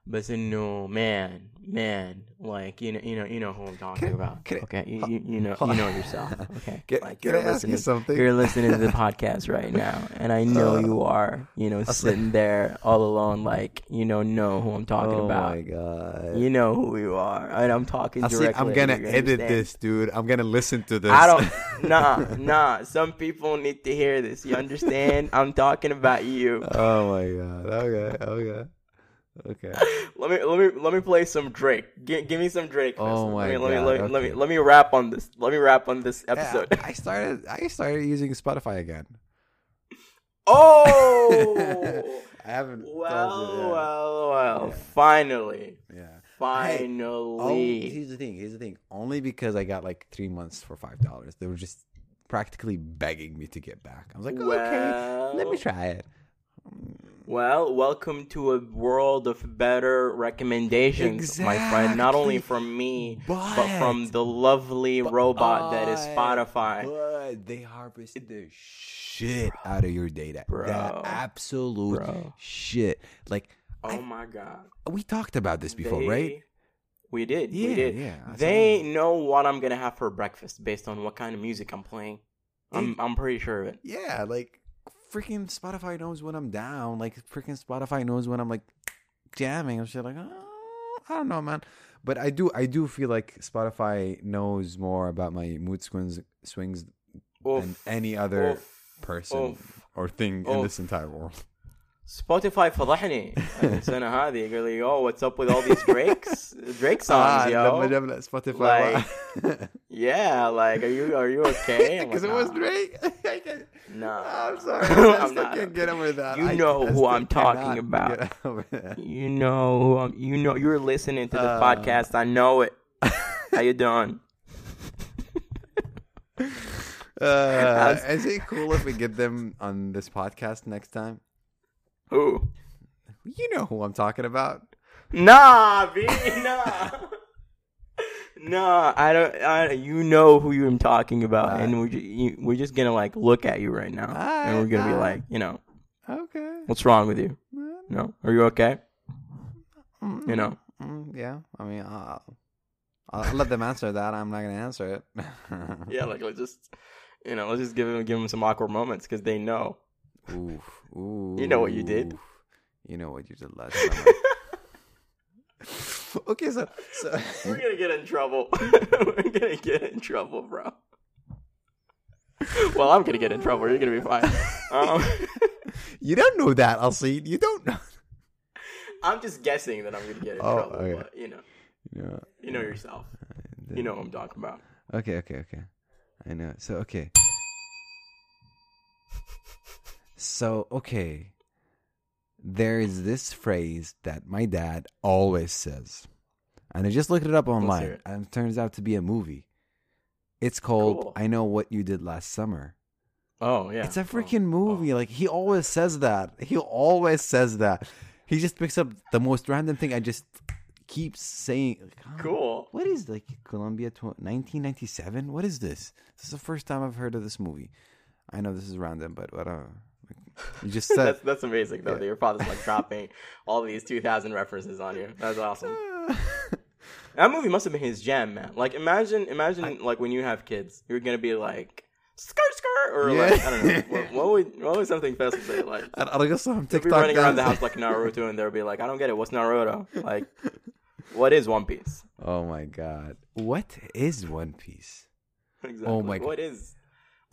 But so no, man, man, like you know, you know, you know who I'm talking Can- about. can okay, you, you, you know, you know yourself. Okay, Can- like you're I ask you listening, something? you're listening to the podcast right now, and I know Uh, you are. You know, sitting there all alone, like you know, know who I'm talking oh about. Oh my god. You know who you are, and I'm talking I see, directly. I'm gonna edit understand? this, dude. I'm gonna listen to this. I don't. Nah, nah. Some people need to hear this. You understand? I'm talking about you. oh my god. Okay. Okay. Okay. Let me let me let me play some Drake. Give, give me some Drake. Oh Nestor. my let me, let me, God, let me, let me okay. let me rap on this. Let me rap on this episode. Yeah, I started. I started using Spotify again. oh. I haven't. Well, you, yeah. well, well. Yeah. Finally, Yeah. Oh, finally. here's the thing. Here's the thing. Only because I got like three months for five dollars. They were just practically begging me to get back. I was like, okay, let me try it. Well, welcome to a world of better recommendations, my friend. Not only from me, but, But- from the lovely robot that is Spotify. But they harvested the shit out of your data. Bro. The absolute Bro. shit. Like Oh my god. we talked about this before, They- right? We did. Yeah, we did. yeah, They know what I'm gonna have for breakfast based on what kind of music I'm playing. I'm I'm pretty sure of it. Yeah, like freaking Spotify knows when I'm down. Like freaking Spotify knows when I'm like jamming and shit. Like oh, I don't know, man. But I do, I do feel like Spotify knows more about my mood swings, swings than any other Oof. person Oof. or thing in this entire world. سبوتيفاي فضحني السنة هذه قال لي yo what's up with all these Drakes Drake songs yo Ah, لما جاب Spotify. yeah like are you are you okay I'm Because like, it was "Nah." Drake. I can't- No. I'm sorry. I I'm still not. can't get over that. You I- know I who still I'm talking cannot about. get over that. you know who I'm, you know you're listening to the Uh. podcast I know it how you doing Uh, is it cool if we get them on this podcast next time? Who You know who I'm talking about. Nah, B, nah. Nah, I don't. I, you know who I'm talking about, Alright. and we're just, you, we're just gonna like look at you right now, and we're gonna be like, you know, Okay. what's wrong with you? No, are you okay? Mm, You know, mm, yeah. I mean, I'll, I'll let them answer that. I'm not gonna answer it. yeah, like let's just, you know, let's just give them give them some awkward moments because they know. Oof. Ooh. You know what you did. You know what you did last summer. okay, so so We're gonna get in trouble. we're gonna get in trouble, bro. Well, I'm gonna get in trouble. You're gonna be fine. Um, you don't know that, I'll see. You don't know. I'm just guessing that I'm gonna get in Oh, trouble, okay. but you know, Yeah. you know yourself. You know what I'm talking about. Okay, okay, okay. I know. So okay. So okay. There is this phrase that my dad always says. And I just looked it up online it. and it turns out to be a movie. It's called Cool. I Know What You Did Last Summer. Oh yeah, It's a Oh, freaking oh. movie. Like he always says that. He always says that. He just picks up the most random thing and just keeps saying, like, Cool. What is like Columbia 1997? What is this? This is the first time I've heard of this movie. I know this is random, but what? You just said. that's that's amazing though. Yeah. That your father's like dropping all these 2000 references on you. That's awesome. That movie must have been his jam, man. Like imagine, imagine like when you have kids, you're gonna be like skirt skirt or Yeah. like I don't know. What, what would what would something fast say like? I guess I'm They'll TikTok be running around the house like Naruto, and they'll be like, "I don't get it. What's Naruto? Like, what is One Piece? Oh my god, what is One Piece? Exactly. Oh my God. What is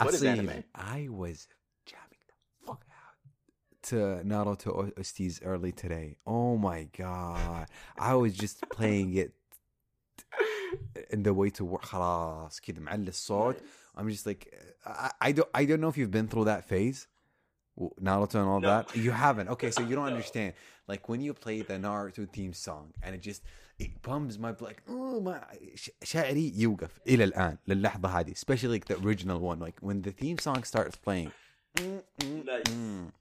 what is Asif, anime? I was jamming the fuck out to Naruto O- OSTs early today. Oh my god, I was just playing it in the way to work. خلاص كده معلي الصوت. I'm just like I, I don't I don't know if you've been through that phase. w- Naruto and all No. that. You haven't. Okay, so you don't understand. Like when you play the Naruto theme song and it just it pumps my blood. Like, oh my ش- شعري يوقف إلى الآن للحظة هذه. Especially like the original one. Like when the theme song starts playing. mm, mm, Nice. mm.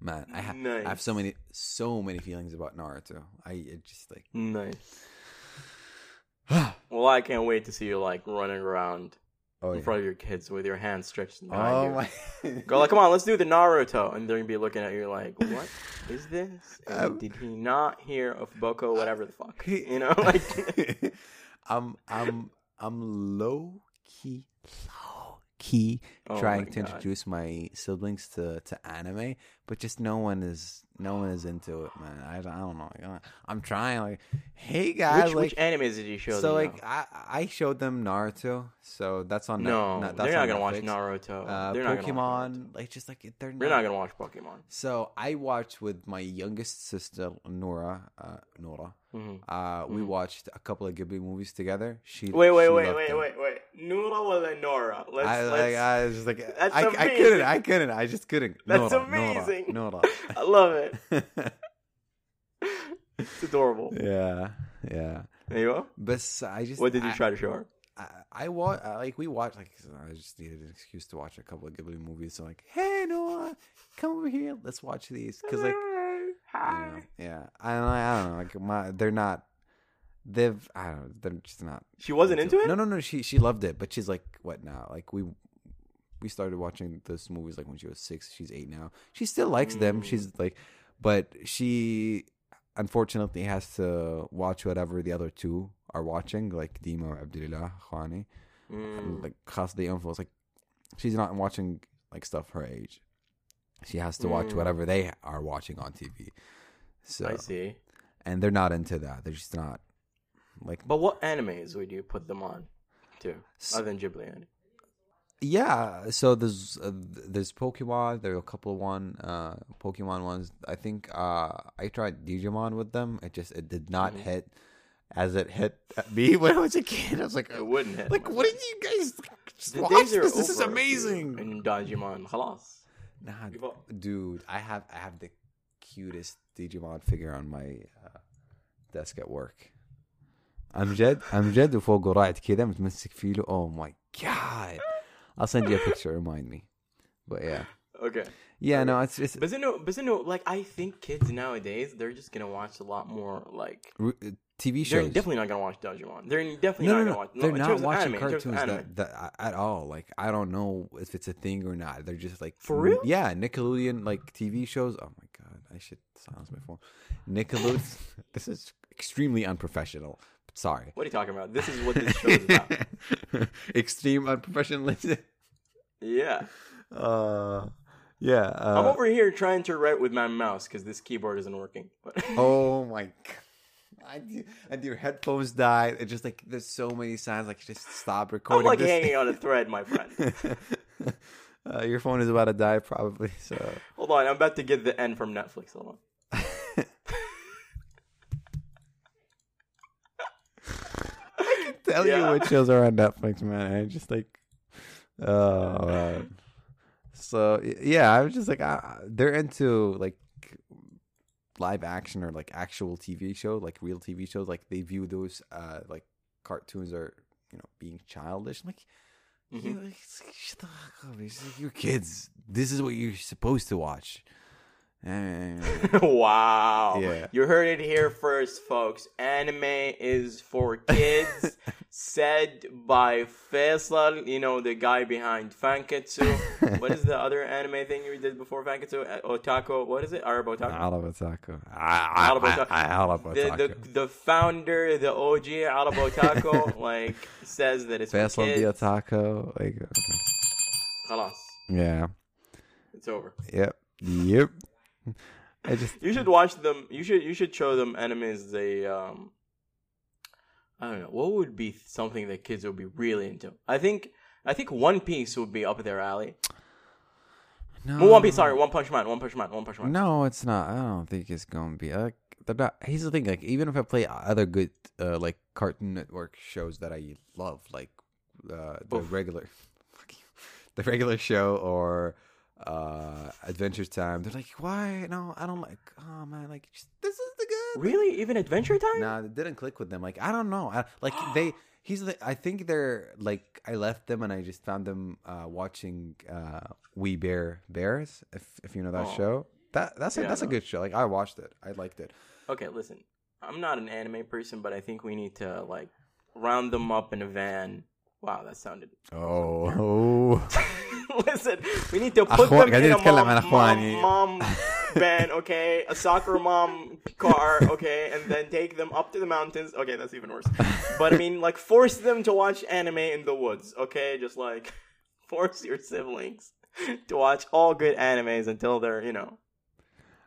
Man, I, ha- I have so many so many feelings about Naruto. I it just like Nice. Well, I can't wait to see you like running around oh in yeah. front of your kids with your hands stretched behind Oh you. my Go like, come on, let's do the Naruto, and they're gonna be looking at you like, what is this? Um, did he not hear of Boko, whatever the fuck? You know, like, I'm I'm I'm low key low key Oh trying to God. introduce my siblings to to anime, but just no one is no one is into it, man. I, don't- I don't know. I'm trying like, hey guys, which, like which animes did you show so them? like? I I showed them Naruto, so that's on no, they're that's not gonna watch Naruto. Uh, they're not Pokemon, like just like they're not. They're not gonna watch Pokemon. So I watched with my youngest sister Nora. Uh, Nora. hmm Uh, we Mhm. watched a couple of Ghibli movies together. She Wait, wait, she wait, wait, them. wait, wait. Nura or Nora? Let's, I, let's. like, I was just like, I, I couldn't, I couldn't, I just couldn't. That's Nora, amazing. Nora, I love it. It's adorable. yeah, yeah. There you go. But I just, What did you I, try to show her? I, I wa- I like we watched like I just needed an excuse to watch a couple of Ghibli movies. So like, hey Noah, come over here, let's watch these because like you know, yeah, I I don't know, like my they're not. They've I don't know. They're just not. She wasn't into it. No, no, no. She she loved it, but she's like, what now? Like we we started watching those movies like when she was six. She's eight now. She still likes them. Mm. She's like, but she unfortunately has to watch whatever the other two are watching, like Dima or Abdullah Khani. Mm. Like khas the influence. Like she's not watching like stuff her age. She has to watch Mm. whatever they are watching on TV. So I see. and they're not into that. They're just not like, but what animes would you put them on, too, other than Ghibli? Anime? Yeah, so there's uh, there's Pokemon. There are a couple of one uh, Pokemon ones. I think uh, I tried Digimon with them. It just it did not mm-hmm. hit as it hit me when I was a kid. I was like, it wouldn't hit. Like, what did you guys the watch? This, this is amazing. In Digimon, halas. Nah, dude, I have I have the cutest Digimon figure on my uh, desk at work. امجد امجد وفوقه راعد كذا متمسك فيه له oh my god I'll send you a picture remind me but yeah Okay. yeah no it's it's But you know, but you know, like I think kids nowadays they're just gonna watch a lot more like r- uh, TV they're shows definitely not gonna watch Digimon. They're definitely no not no gonna no watch. they're in not terms of watching anime, in terms of cartoons anime. that, that at all like I don't know if it's a thing or not they're just like For real? yeah Nickelodeon like TV shows oh my god I should silence my phone Nickelodeon this is extremely unprofessional but sorry What are you talking about? This is what this show is about. Extreme unprofessionalism. Yeah. Uh, yeah. Uh, I'm over here trying to write with my mouse because this keyboard isn't working. But oh my god. And, and your headphones died. It's just like there's so many signs. Like just stop recording. I'm like this. hanging on a thread, my friend. uh, your phone is about to die, probably. So Hold on, I'm about to get the N from Netflix. Hold on. Tell Yeah. you what shows are on Netflix, man. I just like, oh man. So yeah, I was just like, uh, they're into like live action or like actual TV show, like real TV shows. Like they view those uh like cartoons are you know being childish. I'm like, Mhm. you like, shut the fuck up. Like, you're kids. This is what you're supposed to watch. Eh, wow. Yeah. You heard it here first, folks. Anime is for kids. said by Faisal, you know, the guy behind Fanketsu. what is the other anime thing you did before Fanketsu? Otaku. What is it? Arab. I- I- Alabotako. I- I- The, the, the founder, the OG Arab Otaku, like, says that it's for Faisal kids. the Otaku. Like, yeah. It's over. Yep. Yep. I just You should watch them. You should you should show them animes they um. I don't know what would be something that kids would be really into. I think I think One Piece would be up their alley. no. Well, One Piece, sorry, One Punch Man, One Punch Man, One Punch Man. No, it's not. I don't think it's gonna be. Like, they're not. Here's the thing. Like, even if I play other good, uh, like Cartoon Network shows that I love, like uh, the Oof. regular, the regular show or uh Adventure Time, they're like, why? No, I don't like. Oh man, like just, this is the good. Really, even Adventure Time? Nah, it didn't click with them. Like, I don't know. I, like they. He's the. I think they're like. I left them and I just found them uh watching uh We Bare Bears. If if you know that Oh. show. That that's a, Yeah, that's a good show. Like I watched it. I liked it. Okay, listen. I'm not an anime person, but I think we need to like round them up in a van. Wow, that sounded. Oh. Listen, we need to put them in a mom, mom, mom van, okay? A soccer mom car, okay? And then take them up to the mountains. Okay, that's even worse. But I mean, like, force them to watch anime in the woods, okay? Just like, force your siblings to watch all good animes until they're, you know,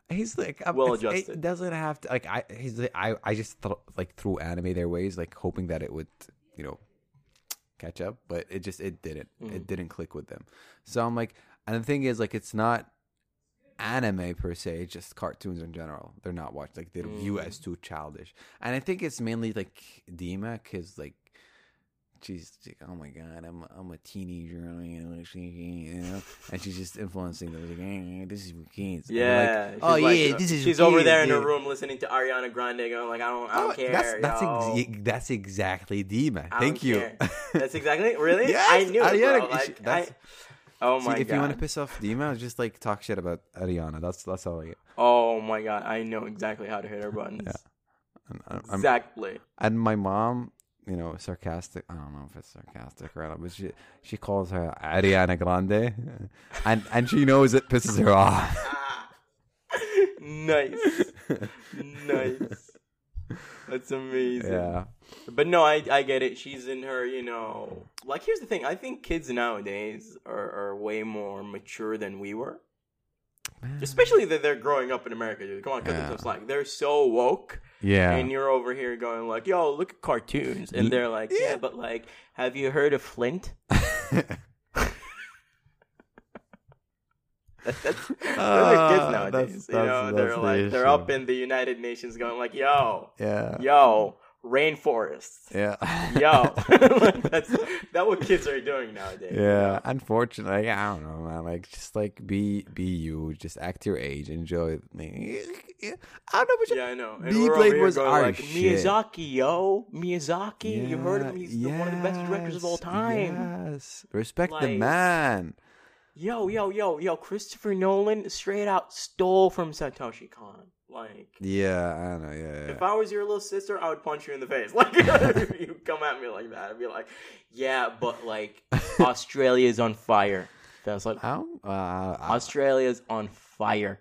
He's like um, well adjusted. It doesn't have to like I. He's like, I. I just thought, like threw anime their ways, like hoping that it would, you know, catch up, but it just it didn't. Mm. It didn't click with them. So I'm like, and the thing is like it's not anime per se, it's just cartoons in general. They're not watched like they view Mm. as too childish, and I think it's mainly like Dima because like. She's like, oh my god, I'm I'm a teenager, you know, she- you know, and she's just influencing them. Like, "Eh, this is for kids. Yeah. like, oh like, yeah, this is. She's over kids, there in her room listening to Ariana Grande going like, I don't, I don't Oh, care. That's that's, that's exactly Dima. Thank you. That's exactly really. Yes, I knew. it, Ariana- bro. Like, I, oh See, if god. you want to piss off Dima, just like talk shit about Ariana. That's that's all I get. Oh my god, I know exactly how to hit her buttons. And, I'm- I'm- Exactly. and my mom, you know, sarcastic. I don't know if it's sarcastic or not, but she she calls her Ariana Grande, and and she knows it pisses her off. nice. nice. That's amazing. yeah, But no, I I get it. She's in her, you know. Like here's the thing. I think kids nowadays are, are way more mature than we were. Especially that they're growing up in America, dude. Come on, cut them Yeah. some slack. They're so woke. yeah. and you're over here going like, "Yo, look at cartoons," and they're like, "Yeah, Yeah. but like, have you heard of Flint?" That- that's those are kids Ah, nowadays. that's- you know, they're like they're up in the United Nations going like, "Yo, yeah, yo, rainforests." yeah, Yo, Like, that's that what kids are doing nowadays. Yeah, unfortunately, I don't know, man. Like, just like be be you, just act your age, enjoy. I don't know, but Yeah, I know. And over here was going our like shit. Miyazaki, yo, Miyazaki. you heard of him? He's the- one of the best directors of all time. Yes, respect the man. Yo, yo, yo, yo, Christopher Nolan straight out stole from Satoshi Kon. Like, Yeah, I know. Yeah, yeah. if I was your little sister, I would punch you in the face. Like, you come at me like that, I'd be like, yeah, but like, Australia's on fire. That's like, uh, Australia's on fire.